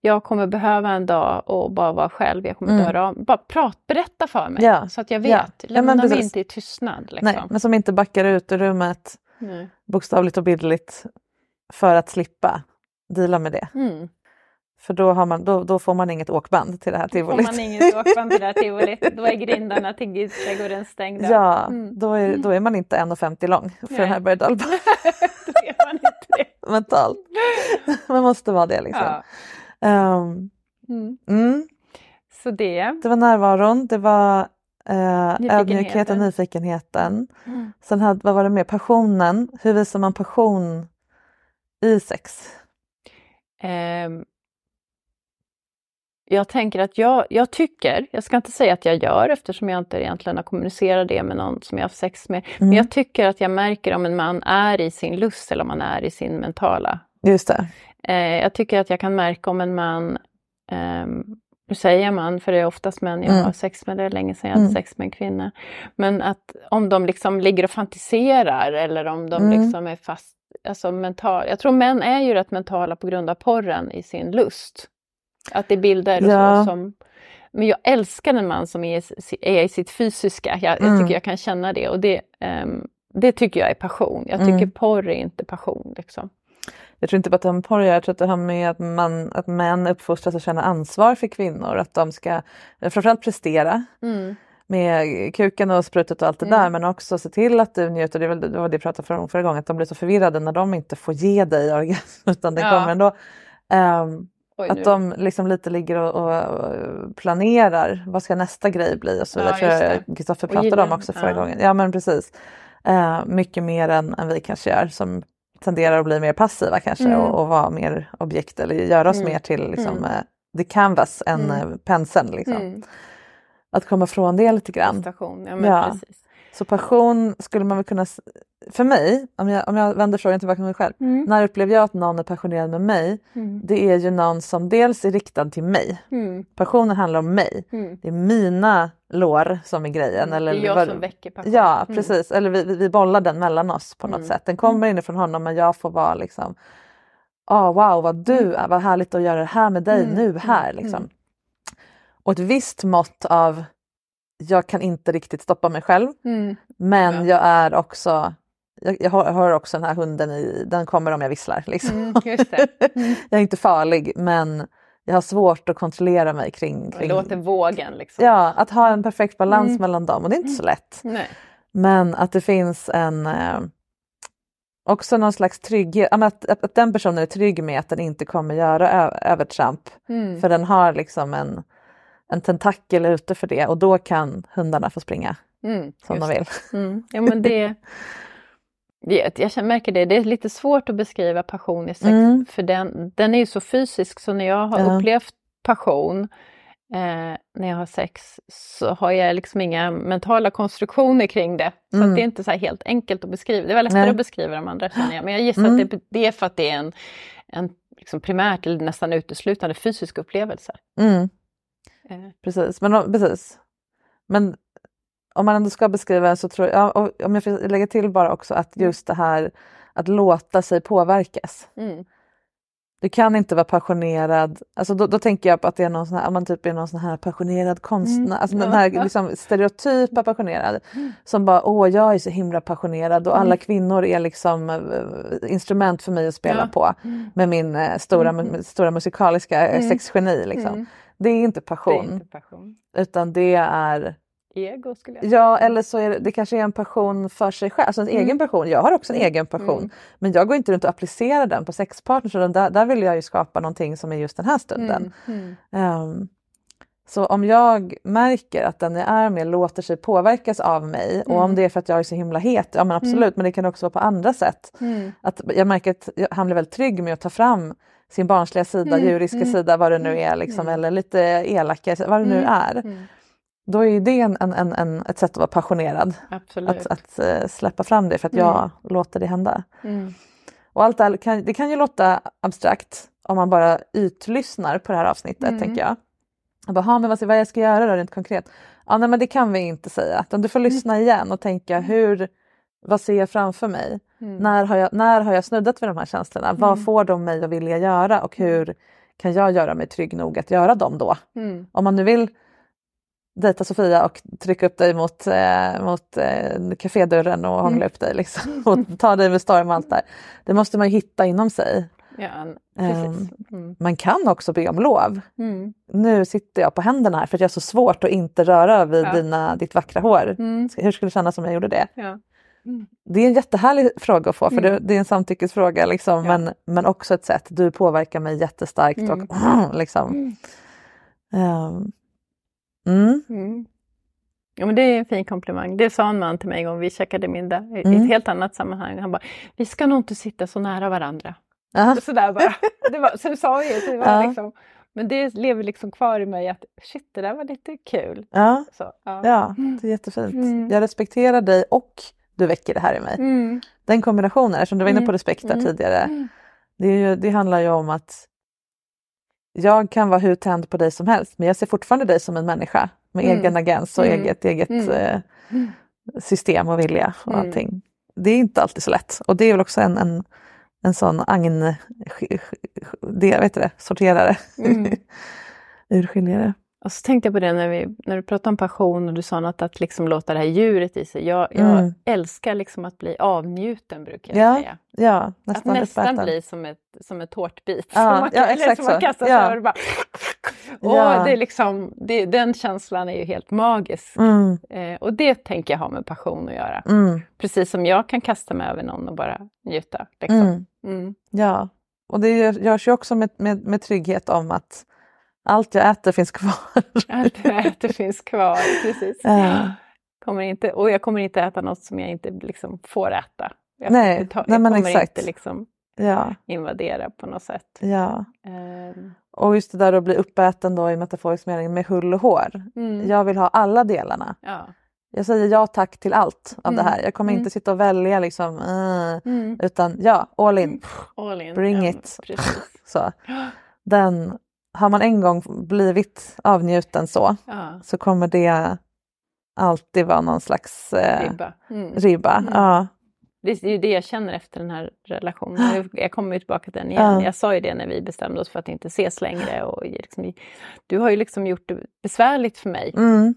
B: jag kommer behöva en dag och bara vara själv. Jag kommer
A: Mm.
B: inte höra av Bara prat, berätta för mig
A: Ja.
B: så att jag vet.
A: Ja. Ja,
B: Lämna mig
A: precis.
B: inte i tystnad. Liksom.
A: nej, men som inte backar ut ur rummet
B: Nej.
A: bokstavligt och bildligt för att slippa deala med det.
B: Mm.
A: För då, har man, då, då får man inget åkband till det här
B: Får
A: tivolit.
B: man inget åkband till det här tivolit, då är grindarna till Gudsträdgården stängda.
A: Ja,
B: Mm.
A: då, är, då är man inte 1,50 lång för
B: Nej.
A: den här berg
B: då
A: mentalt. Man måste vara det liksom.
B: Ja.
A: Ehm,
B: Mm.
A: mm,
B: Så det.
A: det var närvaron, det var eh, ödmjukheten, nyfikenheten.
B: Mm.
A: Sen hade, vad var det mer? Passionen. Hur visar man passion i sex?
B: Ehm, jag tänker att jag, jag tycker, jag ska inte säga att jag gör eftersom jag inte egentligen har kommunicerat det med någon som jag har haft sex med, men
A: Mm.
B: jag tycker att jag märker om en man är i sin lust eller om han är i sin mentala.
A: Just det.
B: Eh, jag tycker att jag kan märka om en man, ehm, nu säger jag man för det är oftast män jag
A: Mm.
B: har sex med, det är länge sedan jag hade
A: Mm.
B: sex med en kvinna. Men att om de liksom ligger och fantiserar eller om de
A: Mm.
B: liksom är fast, alltså mental. Jag tror män är ju rätt mentala på grund av porren i sin lust. Att det är bilder och
A: Ja.
B: så som men jag älskar en man som är, är i sitt fysiska. Jag, jag
A: Mm.
B: tycker jag kan känna det och det, ehm, det tycker jag är passion. Jag tycker
A: Mm.
B: porr är inte passion. Liksom.
A: Jag tror inte bara att det har med porr jag tror att det har med att, man, att män uppfostras att känna ansvar för kvinnor. Att de ska framförallt prestera med kuken och sprutet och allt det
B: Mm.
A: där men också se till att du njuter. Det var det, jag pratade om förra gången, att de blir så förvirrade när de inte får ge dig orgasm utan det
B: Ja.
A: kommer ändå. Ehm,
B: Oj,
A: att de liksom lite ligger och, och, planerar, vad ska nästa grej bli och så vidare.
B: Ja,
A: tror jag. Kristoffer pratade om också förra
B: ja.
A: gången. Ja men precis. Eh, mycket mer än, än vi kanske gör som tenderar att bli mer passiva kanske
B: Mm.
A: och, och vara mer objekt eller göra oss
B: Mm.
A: mer till liksom,
B: Mm.
A: eh, the canvas än
B: Mm.
A: eh, penseln. Liksom.
B: Mm.
A: Att komma från det lite grann.
B: Ja, men
A: Ja.
B: precis.
A: Så passion skulle man väl kunna, för mig, om jag, om jag vänder frågan tillbaka till mig själv,
B: Mm.
A: när upplever jag att någon är passionerad med mig?
B: Mm.
A: Det är ju någon som dels är riktad till mig.
B: Mm.
A: Passionen handlar om mig.
B: Mm.
A: Det är mina lår som är grejen.
B: Mm.
A: Eller
B: det är jag
A: vad-
B: som väcker passion.
A: Ja
B: Mm.
A: precis, eller vi, vi- bollar den mellan oss på något sätt. Den kommer inifrån honom men jag får vara liksom ah wow vad du är, vad härligt att göra det här med dig nu här liksom. Och ett visst mått av jag kan inte riktigt stoppa mig själv
B: Mm.
A: men
B: Ja.
A: jag är också jag, jag hör, hör också den här hunden i, den kommer om jag visslar. Liksom.
B: Mm, just det. Mm.
A: jag är inte farlig men jag har svårt att kontrollera mig kring,
B: Det
A: kring
B: låter vågen liksom.
A: Ja, att ha en perfekt balans
B: Mm.
A: mellan dem och det är inte så lätt.
B: Nej.
A: Men att det finns en eh, också någon slags trygghet, att, att, att den personen är trygg med att den inte kommer göra ö- övertramp.
B: Mm.
A: För den har liksom en, en tentakel ute för det och då kan hundarna få springa
B: Mm,
A: som de vill.
B: Mm. Ja, men det, det, jag märker det, det är lite svårt att beskriva passion i sex
A: Mm.
B: för den, den är ju så fysisk så när jag har
A: Ja.
B: upplevt passion eh, när jag har sex så har jag liksom inga mentala konstruktioner kring det. Så
A: Mm.
B: det är inte så helt enkelt att beskriva. Det var lättare
A: Nej.
B: att beskriva de andra känner jag. Men jag gissar
A: Mm.
B: att det, det är för att det är en, en liksom primärt eller nästan uteslutande fysisk upplevelse.
A: Mm, precis. Men, precis. Men om man ändå ska beskriva så tror jag, om jag får lägga till bara också att just det här att låta sig påverkas.
B: mm.
A: Du kan inte vara passionerad, alltså då, då tänker jag på att det är någon sån här, man typ är någon sån här passionerad konstnär,
B: Mm,
A: alltså den här liksom stereotypa passionerad som bara åh jag är så himla passionerad och alla kvinnor är liksom eh, instrument för mig att spela
B: Mm. Ja.
A: på med min eh, stora, stora musikaliska eh,
B: Mm.
A: sexgeni liksom.
B: Mm.
A: Det är inte
B: Det är
A: passion
B: inte passion.
A: utan det är
B: Ego skulle jag säga.
A: Ja, eller så är det, det kanske är en passion för sig själv, alltså en
B: Mm.
A: egen passion. Jag har också en egen passion,
B: Mm.
A: men jag går inte runt och applicerar den på sexpartners. Där, där vill jag ju skapa någonting som är just den här stunden.
B: Mm. Mm.
A: Ehm, Så om jag märker att den jag är med låter sig påverkas av mig och om
B: Mm.
A: det är för att jag är så himla het, ja men absolut, men det kan också vara på andra sätt.
B: Mm.
A: Att jag märker att han blir väldigt trygg med att ta fram sin barnsliga sida,
B: Mm,
A: djuriska
B: mm,
A: sida, vad det nu är, liksom,
B: mm.
A: eller lite elaka, vad det nu
B: Mm,
A: är.
B: mm.
A: Då är det en, en, en, en, ett sätt att vara passionerad.
B: Absolut.
A: Att, att eh, släppa fram det för att
B: Mm.
A: jag låter det hända.
B: Mm.
A: Och allt det, här kan, det kan ju låta abstrakt om man bara ytlyssnar på det här avsnittet
B: Mm.
A: tänker jag. jag bara, "Ha, men vad, vad jag ska göra då rent konkret? Ja, nej, men det kan vi inte säga. Du får lyssna igen och tänka hur, vad ser jag framför mig?
B: Mm.
A: När, har jag, när har jag snuddat vid de här känslorna? Vad
B: Mm.
A: får de mig att vilja göra och hur kan jag göra mig trygg nog att göra dem då?
B: Mm.
A: Om man nu vill dejta Sofia och trycka upp dig mot, eh, mot eh, kafédörren och hångla
B: Mm.
A: upp dig liksom, och ta dig med storm och allt där. Det måste man ju hitta inom sig.
B: Ja, precis. Mm.
A: Man kan också be om lov.
B: Mm.
A: Nu sitter jag på händerna här för att jag har så svårt att inte röra vid
B: Ja.
A: dina, ditt vackra hår.
B: Mm.
A: Hur skulle det kännas om jag gjorde det?
B: Ja.
A: Det är en jättehärlig fråga att få för
B: Mm.
A: det, det är en samtyckesfråga liksom,
B: Ja.
A: men, men också ett sätt, du påverkar mig jättestarkt och liksom. Mm.
B: Mm. Ja, men det är en fin komplimang. Det sa en man till mig en gång, vi käkade middag i
A: Mm.
B: ett helt annat sammanhang. Han bara, vi ska nog inte sitta så nära varandra. Sådär bara. Det var, så sa vi det. Var
A: Ja.
B: liksom, men det lever liksom kvar i mig att shit, det där var lite kul.
A: Ja.
B: Så, ja.
A: Ja, det är jättefint.
B: Mm.
A: Jag respekterar dig och du väcker det här i mig.
B: Mm.
A: Den kombinationen, eftersom du var inne på
B: Mm.
A: respekt där
B: Mm.
A: tidigare.
B: Mm.
A: Det, är ju, det handlar ju om att jag kan vara hur tänd på dig som helst men jag ser fortfarande dig som en människa med
B: Mm.
A: egen agens och
B: Mm.
A: eget, eget
B: Mm.
A: eh, system och vilja och
B: Mm.
A: allting. Det är inte alltid så lätt och det är väl också en, en, en sån agn... Det, vet det, sorterare.
B: Mm.
A: Urskiljare.
B: Och så tänkte jag på det när, vi, när du pratade om passion och du sa något att liksom låta det här djuret i sig. Jag, jag
A: Mm.
B: älskar liksom att bli avnjuten brukar jag
A: Ja,
B: säga.
A: ja,
B: Att
A: nästan
B: nästan
A: uppäten.
B: bli som ett, som ett tårtbit.
A: Ja,
B: som man,
A: ja,
B: eller som man kastar sig
A: Ja.
B: över och bara... Åh,
A: Ja.
B: det är liksom, det, den känslan är ju helt magisk.
A: Mm,
B: Eh, och det tänker jag ha med passion att göra.
A: mm,
B: Precis som jag kan kasta mig över någon och bara njuta. Liksom.
A: mm.
B: Mm.
A: Ja, och det gör- görs ju också med, med, med trygghet om att allt jag äter finns kvar.
B: Allt jag äter finns kvar, precis.
A: Ja.
B: Kommer inte, och jag kommer inte äta något som jag inte liksom får äta. Jag,
A: Nej,
B: tar-
A: nej,
B: jag
A: men
B: kommer
A: exakt.
B: inte liksom
A: ja,
B: invadera på något sätt.
A: ja.
B: Ehm,
A: Och just det där att bli uppäten då i metaforisk mening med hull och hår.
B: mm.
A: Jag vill ha alla delarna.
B: ja.
A: Jag säger ja tack till allt av det
B: Mm,
A: här. Jag kommer
B: mm.
A: inte sitta och välja liksom,
B: Mm.
A: utan ja, all in.
B: All in.
A: Bring
B: ja,
A: it. Så. Den, har man en gång blivit avnjuten så,
B: Ja,
A: så kommer det alltid vara någon slags eh,
B: ribba. Mm.
A: ribba.
B: Mm.
A: Ja.
B: Det är ju det jag känner efter den här relationen. Jag- kommer ju tillbaka till den igen.
A: Ja.
B: Jag sa ju det när vi bestämde oss för att inte ses längre. Och liksom, du har ju liksom gjort det besvärligt för mig.
A: Mm.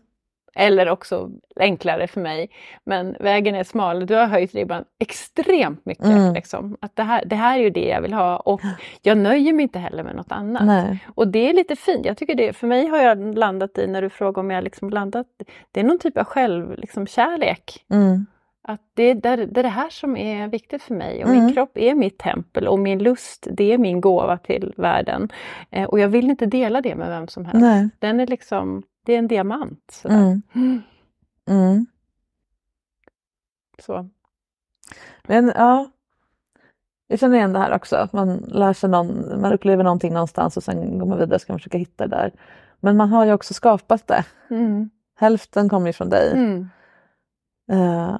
B: Eller också enklare för mig. Men vägen är smal. Du har höjt ribban extremt mycket.
A: Mm.
B: Liksom. Att det, här, det här är ju det jag vill ha. Och jag nöjer mig inte heller med något annat.
A: Nej.
B: Och det är lite fint. Jag tycker det, för mig har jag landat i, när du frågar om jag liksom landat, det är någon typ av själv, liksom, kärlek.
A: Mm.
B: Att det, är- det, det är det här som är viktigt för mig. Och
A: Mm.
B: min kropp är mitt tempel och min lust, det är min gåva till världen. Eh, och jag vill inte dela det med vem som helst.
A: Nej.
B: Den är liksom, det är en diamant. Sådär.
A: Mm.
B: Mm. Så.
A: Men ja, jag känner igen det här också. Att man lär sig någon, man upplever någonting någonstans och sen går man vidare och ska man försöka hitta det där. Men man har ju också skapat det.
B: Mm.
A: Hälften kommer ju från dig.
B: Mm.
A: Eh,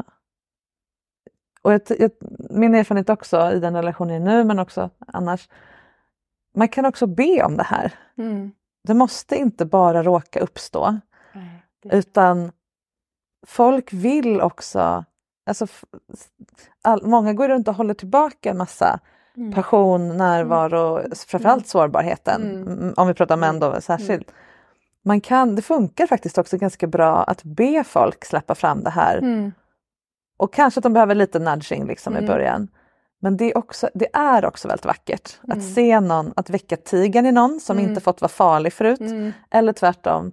A: och jag, jag, min erfarenhet också i den relationen nu men också annars. Man kan också be om det här.
B: Mm.
A: Det måste inte bara råka uppstå.
B: Nej, det-
A: Utan folk vill också, alltså, all, många går runt och håller tillbaka en massa
B: Mm.
A: passion, närvaro, framförallt sårbarheten.
B: Mm.
A: Mm, Om vi pratar män då särskilt. Man kan, det funkar faktiskt också ganska bra att be folk släppa fram det här.
B: Mm.
A: Och kanske att de behöver lite nudging liksom i
B: Mm.
A: början. Men det är, också, det är också väldigt vackert
B: Mm.
A: att se någon, att väcka tigern i någon som
B: Mm.
A: inte fått vara farlig förut.
B: Mm.
A: Eller tvärtom,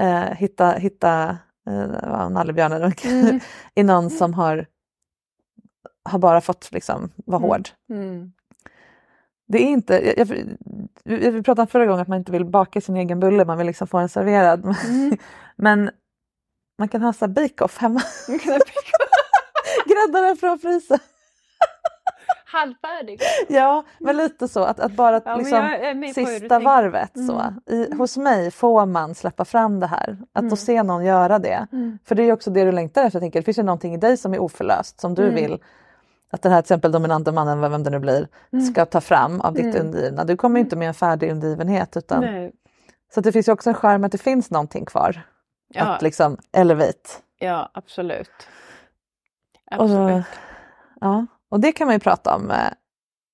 A: eh, hitta, hitta eh, nallebjörnen
B: Mm.
A: i någon som har, har bara fått liksom vara
B: Mm.
A: hård.
B: Mm.
A: Det är inte, jag, jag, vi pratade förra gången att man inte vill baka sin egen bulle, man vill liksom få den serverad.
B: Mm.
A: Men man kan ha så bake-off hemma. Grädda den från frysen.
B: Halvfärdig.
A: Ja, men lite så att, att bara
B: Ja,
A: liksom,
B: jag
A: sista varvet
B: Mm.
A: så. I, hos mig får man släppa fram det här. Att
B: Mm.
A: då se någon göra det.
B: Mm.
A: För det är ju också det du längtar efter. Jag tänker, det finns ju någonting i dig som är oförlöst som du
B: Mm.
A: vill att den här till exempel dominanta mannen, vem det nu blir, ska ta fram av ditt
B: Mm.
A: undergivna. Du kommer ju inte med en färdig undergivenhet utan
B: Nej.
A: så det finns ju också en charm att det finns någonting kvar.
B: Ja.
A: Att liksom elevate.
B: Ja, absolut.
A: Och, så,
B: Absolut.
A: ja. Och det kan man ju prata om eh,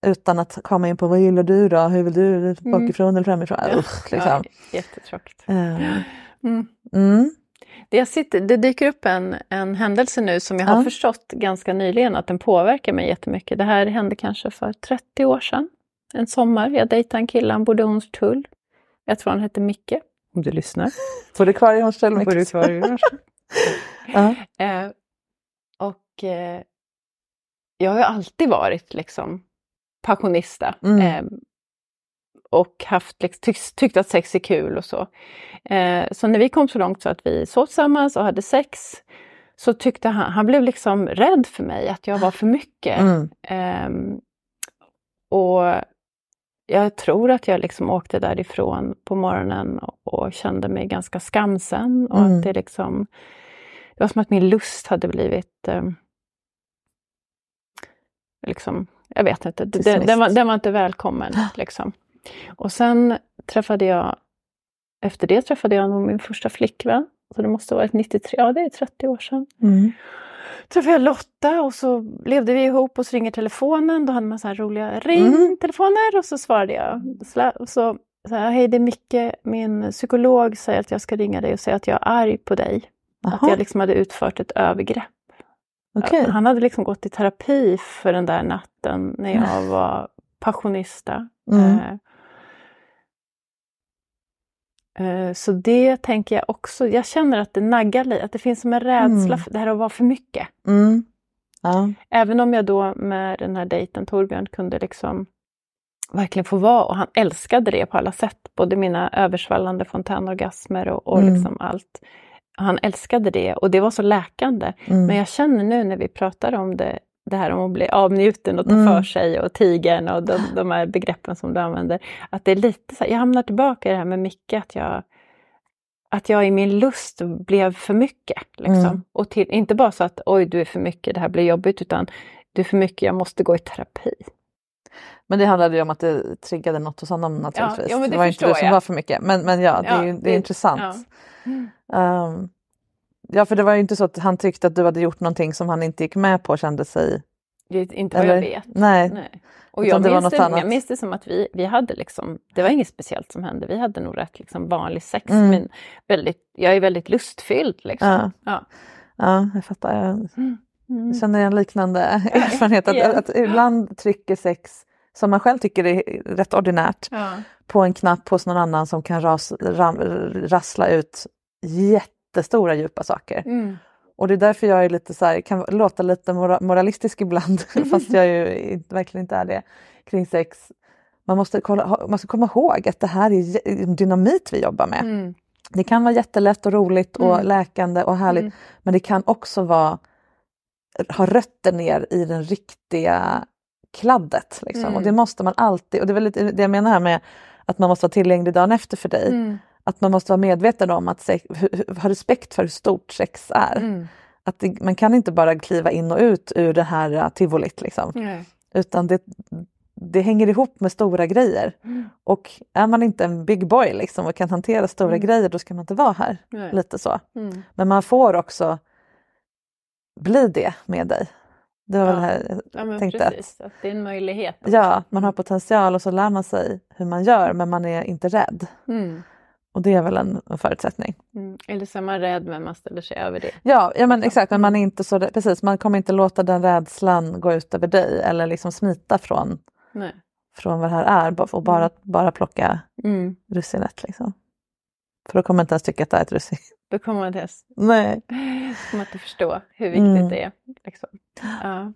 A: utan att komma in på vad gillar du då? Hur vill du? Bakifrån eller framifrån?
B: Mm. Ja.
A: Usch, liksom.
B: Ja, jättetråkigt.
A: Eh,
B: Mm.
A: Mm.
B: Det, sitter, det dyker upp en, en händelse nu som jag har
A: Ja.
B: förstått ganska nyligen att den påverkar mig jättemycket. Det här hände kanske för 30 år sedan. En sommar. Jag dejtade en kille, han bodde i Hornstull. Jag tror han hette Micke, om du lyssnar.
A: Får du kvar i Hornstull?
B: Bor du kvar i Hornstull?
A: Ja.
B: Eh, och eh, jag har ju alltid varit liksom passionista.
A: Mm.
B: Eh, och haft, liksom, tyckt, tyckt att sex är kul och så. Eh, så när vi kom så långt så att vi sov tillsammans och hade sex så tyckte han, han blev liksom rädd för mig, att jag var för mycket.
A: Mm.
B: Ehm, och jag tror att jag liksom åkte därifrån på morgonen och, och kände mig ganska skamsen. Och
A: Mm.
B: att det, liksom, det var som att min lust hade blivit... Liksom, jag vet inte, den, den, var, den var inte välkommen. Liksom. Och sen träffade jag, efter det träffade jag min första flickvän. Så det måste ha varit 93, ja det är 30 år sedan
A: Mm.
B: träffade jag Lotta och så levde vi ihop och så ringer telefonen. Då hade man så här roliga
A: Mm.
B: ringtelefoner och så svarade jag. Och så, så här, hej det är Micke, min psykolog säger att jag ska ringa dig och säga att jag är arg på dig. Att
A: Jaha,
B: jag liksom hade utfört ett övergrepp.
A: Okej.
B: Han hade liksom gått i terapi för den där natten när jag var passionista.
A: Mm.
B: Eh, eh, Så det tänker jag också, jag känner att det naggar lite, att det finns som en rädsla
A: Mm.
B: för det här att vara för mycket.
A: Mm. Ja.
B: Även om jag då med den här dejten Torbjörn kunde liksom verkligen få vara och han älskade det på alla sätt. Både mina översvallande fontänorgasmer och, och
A: Mm.
B: liksom allt. Han älskade det och det var så läkande.
A: Mm.
B: Men jag känner nu när vi pratar om det, det här om att bli avnjuten och ta
A: Mm.
B: för sig och tigern och de, de här begreppen som du använder. Att det är lite så här, jag hamnar tillbaka i det här med Micke, att jag, att jag i min lust blev för mycket. Liksom.
A: Mm.
B: Och till, inte bara så att oj du är för mycket, det här blir jobbigt, utan du är för mycket, jag måste gå i terapi.
A: Men det handlade ju om att det triggade något hos honom naturligtvis.
B: ja, men det
A: var inte du som
B: jag.
A: var för mycket. Men, men ja, det är,
B: Ja,
A: ju, det är
B: det-
A: intressant.
B: ja.
A: Ehm, ja, för det var ju inte så att han tyckte att du hade gjort någonting som han inte gick med på kände sig...
B: Det är inte vad jag
A: Eller?
B: vet.
A: Nej.
B: Nej. Och jag
A: det
B: minns det, jag minns det som att vi, vi hade liksom, det var inget speciellt som hände, vi hade nog rätt liksom vanlig sex.
A: Mm.
B: Men väldigt, jag är väldigt lustfylld. Liksom.
A: Ja.
B: Ja.
A: Ja, jag fattar. Jag
B: Mm.
A: känner en liknande erfarenhet. Att,
B: igen.
A: att ibland trycker sex, som man själv tycker är rätt ordinärt,
B: Ja.
A: på en knapp hos någon annan som kan ras, ram, rassla ut jättestora djupa saker.
B: Mm.
A: Och det är därför jag är lite så här, kan låta lite mora, moralistisk ibland, fast jag ju verkligen inte är det, kring sex. Man måste, kolla, man måste komma ihåg att det här är dynamit vi jobbar med.
B: Mm.
A: Det kan vara jättelätt och roligt och
B: Mm.
A: läkande och härligt,
B: Mm.
A: men det kan också vara, ha rötter ner i den riktiga kladdet. Liksom.
B: Mm.
A: Och det måste man alltid, och det är väl lite det jag menar här med att man måste vara tillgänglig dagen efter för dig.
B: Mm.
A: Att man måste vara medveten om att sex, ha respekt för hur stort sex är.
B: Mm.
A: Att det, man kan inte bara kliva in och ut ur det här uh, tivolit liksom. Utan det, det hänger ihop med stora grejer.
B: Mm.
A: Och är man inte en big boy liksom och kan hantera stora
B: Mm.
A: grejer då ska man inte vara här. Lite så.
B: Mm.
A: Men man får också bli det med dig. Det var väl
B: Ja.
A: det här jag
B: Ja,
A: tänkte
B: precis. Att det är en möjlighet. också.
A: ja, man har potential och så lär man sig hur man gör men man är inte rädd.
B: Mm.
A: Och det är väl en, en förutsättning.
B: Mm. Eller så är man rädd men man ställer sig över det.
A: Ja, ja men exakt, men man är inte så precis, man kommer inte låta den rädslan gå ut över dig eller liksom smita från,
B: Nej.
A: från vad det här är och bara, bara plocka
B: Mm.
A: russinet. Liksom. För då kommer man inte ens tycka att det är ett russin.
B: Då kommer man inte
A: Nej.
B: kommer inte förstå hur viktigt
A: Mm.
B: det är. Liksom. Ja.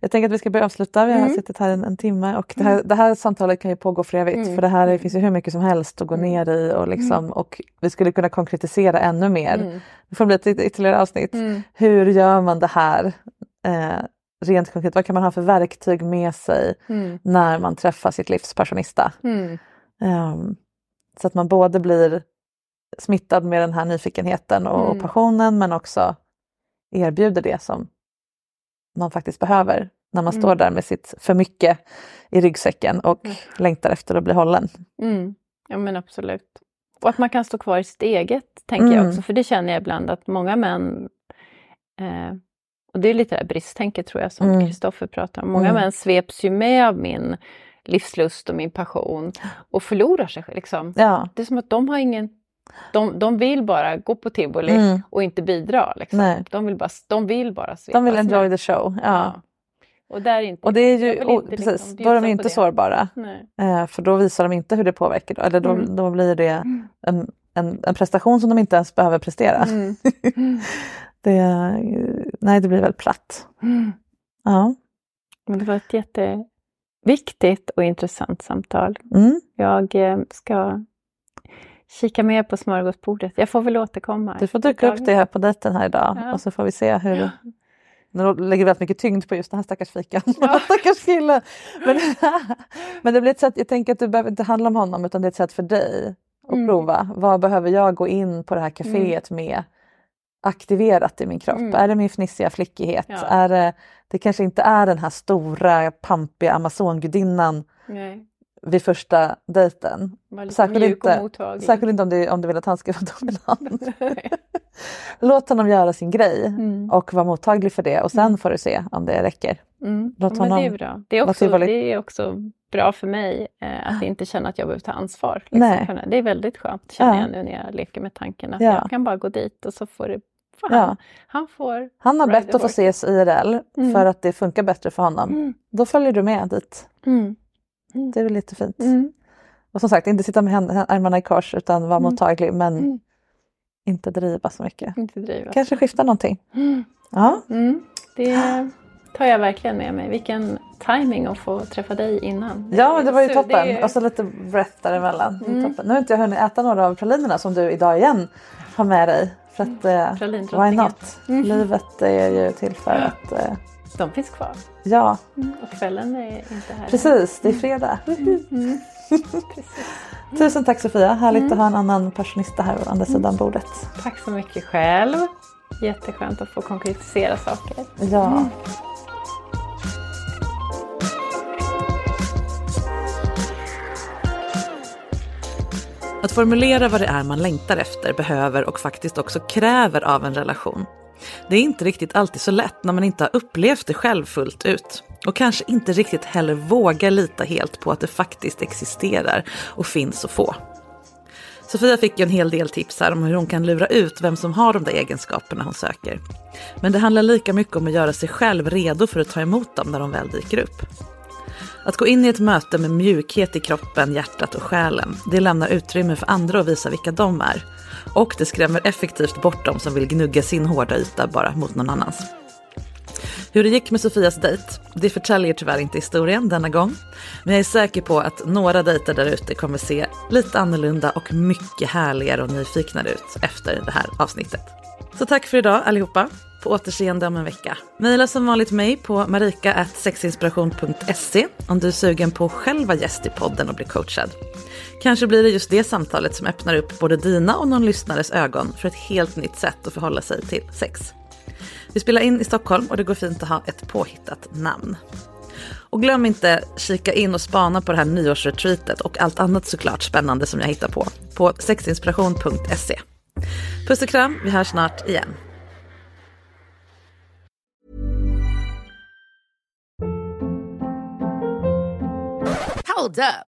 A: Jag tänker att vi ska börja avsluta. Vi har
B: Mm.
A: suttit här en, en timme och det här, det här samtalet kan ju pågå för evigt
B: Mm.
A: för det här finns ju hur mycket som helst att gå ner i och, liksom, och vi skulle kunna konkretisera ännu mer.
B: Mm.
A: Det får bli ett yt- ytterligare avsnitt.
B: Mm.
A: Hur gör man det här eh, rent konkret? Vad kan man ha för verktyg med sig
B: Mm.
A: när man träffar sitt livs passionista?
B: Mm.
A: Ehm, så att man både blir smittad med den här nyfikenheten och,
B: Mm.
A: passionen men också erbjuder det som man faktiskt behöver när man
B: Mm.
A: står där med sitt för mycket i ryggsäcken och
B: Mm.
A: längtar efter att bli hållen.
B: Mm. Ja men absolut. Och att man kan stå kvar i sitt eget, tänker jag
A: Mm.
B: också. För det känner jag ibland att många män, eh, och det är lite det här bristtänket tror jag som
A: Mm.
B: Kristoffer pratar om. Många
A: Mm.
B: män sveps ju med av min livslust och min passion och förlorar sig. Liksom.
A: Ja,
B: Det är som att de har ingen... De, de vill bara gå på tivoli
A: Mm.
B: och inte bidra. Liksom. De, vill bara, de vill bara
A: de vill enjoy the show. Ja.
B: Och, där är inte,
A: Och det är ju,
B: inte
A: precis,
B: liksom
A: då är de inte
B: det.
A: sårbara. Eh, för då visar de inte hur det påverkar, eller då,
B: Mm.
A: då blir det en, en, en prestation som de inte ens behöver prestera.
B: Mm.
A: det, nej, det blir väl platt.
B: Mm.
A: Ja.
B: Men det var ett jätteviktigt och intressant samtal.
A: Mm.
B: Jag eh, ska kika mer på smörgåsbordet. Jag får väl återkomma.
A: Du får dyka upp det här på dejten här idag
B: Ja.
A: och så får vi se hur...
B: Ja.
A: Nu lägger vi väldigt mycket tyngd på just den här stackars fikan.
B: Ja.
A: stackars killen. Men, men det blir ett sätt, jag tänker att det behöver inte handla om honom utan det är ett sätt för dig att
B: Mm.
A: prova. Vad behöver jag gå in på det här kaféet med aktiverat i min kropp?
B: Mm.
A: Är det min fnissiga flickighet?
B: Ja.
A: Är det, det kanske inte är den här stora pampiga amazongudinnan
B: Nej,
A: vid första dejten. Särskilt inte, särskilt inte om du, om du vill att han ska vara dominant. Låt honom göra sin grej
B: Mm.
A: och vara mottaglig för det och sen får du se om det räcker.
B: Mm.
A: Låt
B: men det är
A: honom
B: bra. Det är, också, det är också bra för mig eh, att inte känna att jag behöver ta ansvar. Liksom. Det är väldigt skönt känner
A: Ja.
B: jag nu när jag leker med tanken att
A: Ja.
B: jag kan bara gå dit och så får det...
A: Ja.
B: han, får...
A: Han har bett att få ses IRL
B: Mm.
A: för att det funkar bättre för honom.
B: Mm.
A: Då följer du med dit.
B: Mm.
A: Det är väl lite fint.
B: Mm.
A: Och som sagt, inte sitta med armarna i kors utan vara
B: Mm.
A: mottaglig men
B: Mm.
A: inte driva så mycket.
B: Inte driva.
A: Kanske skifta någonting. Ja,
B: Mm. Det tar jag verkligen med mig. Vilken timing att få träffa dig innan.
A: ja det var ju toppen.
B: det-
A: Och så lite breath däremellan.
B: Mm.
A: Toppen. Nu har inte jag hunnit äta några av pralinerna som du idag igen har med dig. För att, eh, why not?
B: Mm.
A: Livet är ju till för att, eh,
B: De finns kvar.
A: ja
B: Och kvällen är inte här.
A: precis, det är fredag.
B: Mm.
A: Tusen tack Sofia, härligt
B: Mm.
A: att ha en annan passionista här å andra sidan bordet.
B: Tack så mycket själv. Jätteskönt att få konkretisera saker.
A: Ja. Att formulera vad det är man längtar efter behöver och faktiskt också kräver av en relation. Det är inte riktigt alltid så lätt när man inte har upplevt det själv fullt ut. Och kanske inte riktigt heller vågar lita helt på att det faktiskt existerar och finns att få. Sofia fick ju en hel del tips här om hur hon kan lura ut vem som har de där egenskaperna hon söker. Men det handlar lika mycket om att göra sig själv redo för att ta emot dem när de väl dyker upp. Att gå in i ett möte med mjukhet i kroppen, hjärtat och själen, det lämnar utrymme för andra att visa vilka de är. Och det skrämmer effektivt bort dem som vill gnugga sin hårda yta bara mot någon annans. Hur det gick med Sofias dejt, det förtäljer tyvärr inte historien denna gång. Men jag är säker på att några dejter där ute kommer se lite annorlunda och mycket härligare och nyfiknare ut efter det här avsnittet. Så tack för idag allihopa. På återseende om en vecka. Maila som vanligt mig på marika.sexinspiration.se om du är sugen på att själv vara gäst i podden och bli coachad. Kanske blir det just det samtalet som öppnar upp både dina och någon lyssnares ögon för ett helt nytt sätt att förhålla sig till sex. Vi spelar in i Stockholm och det går fint att ha ett påhittat namn. Och glöm inte kika in och spana på det här nyårsretreatet och allt annat såklart spännande som jag hittar på på sexinspiration.se. Puss och kram, vi hörs snart igen.
E: Hold up.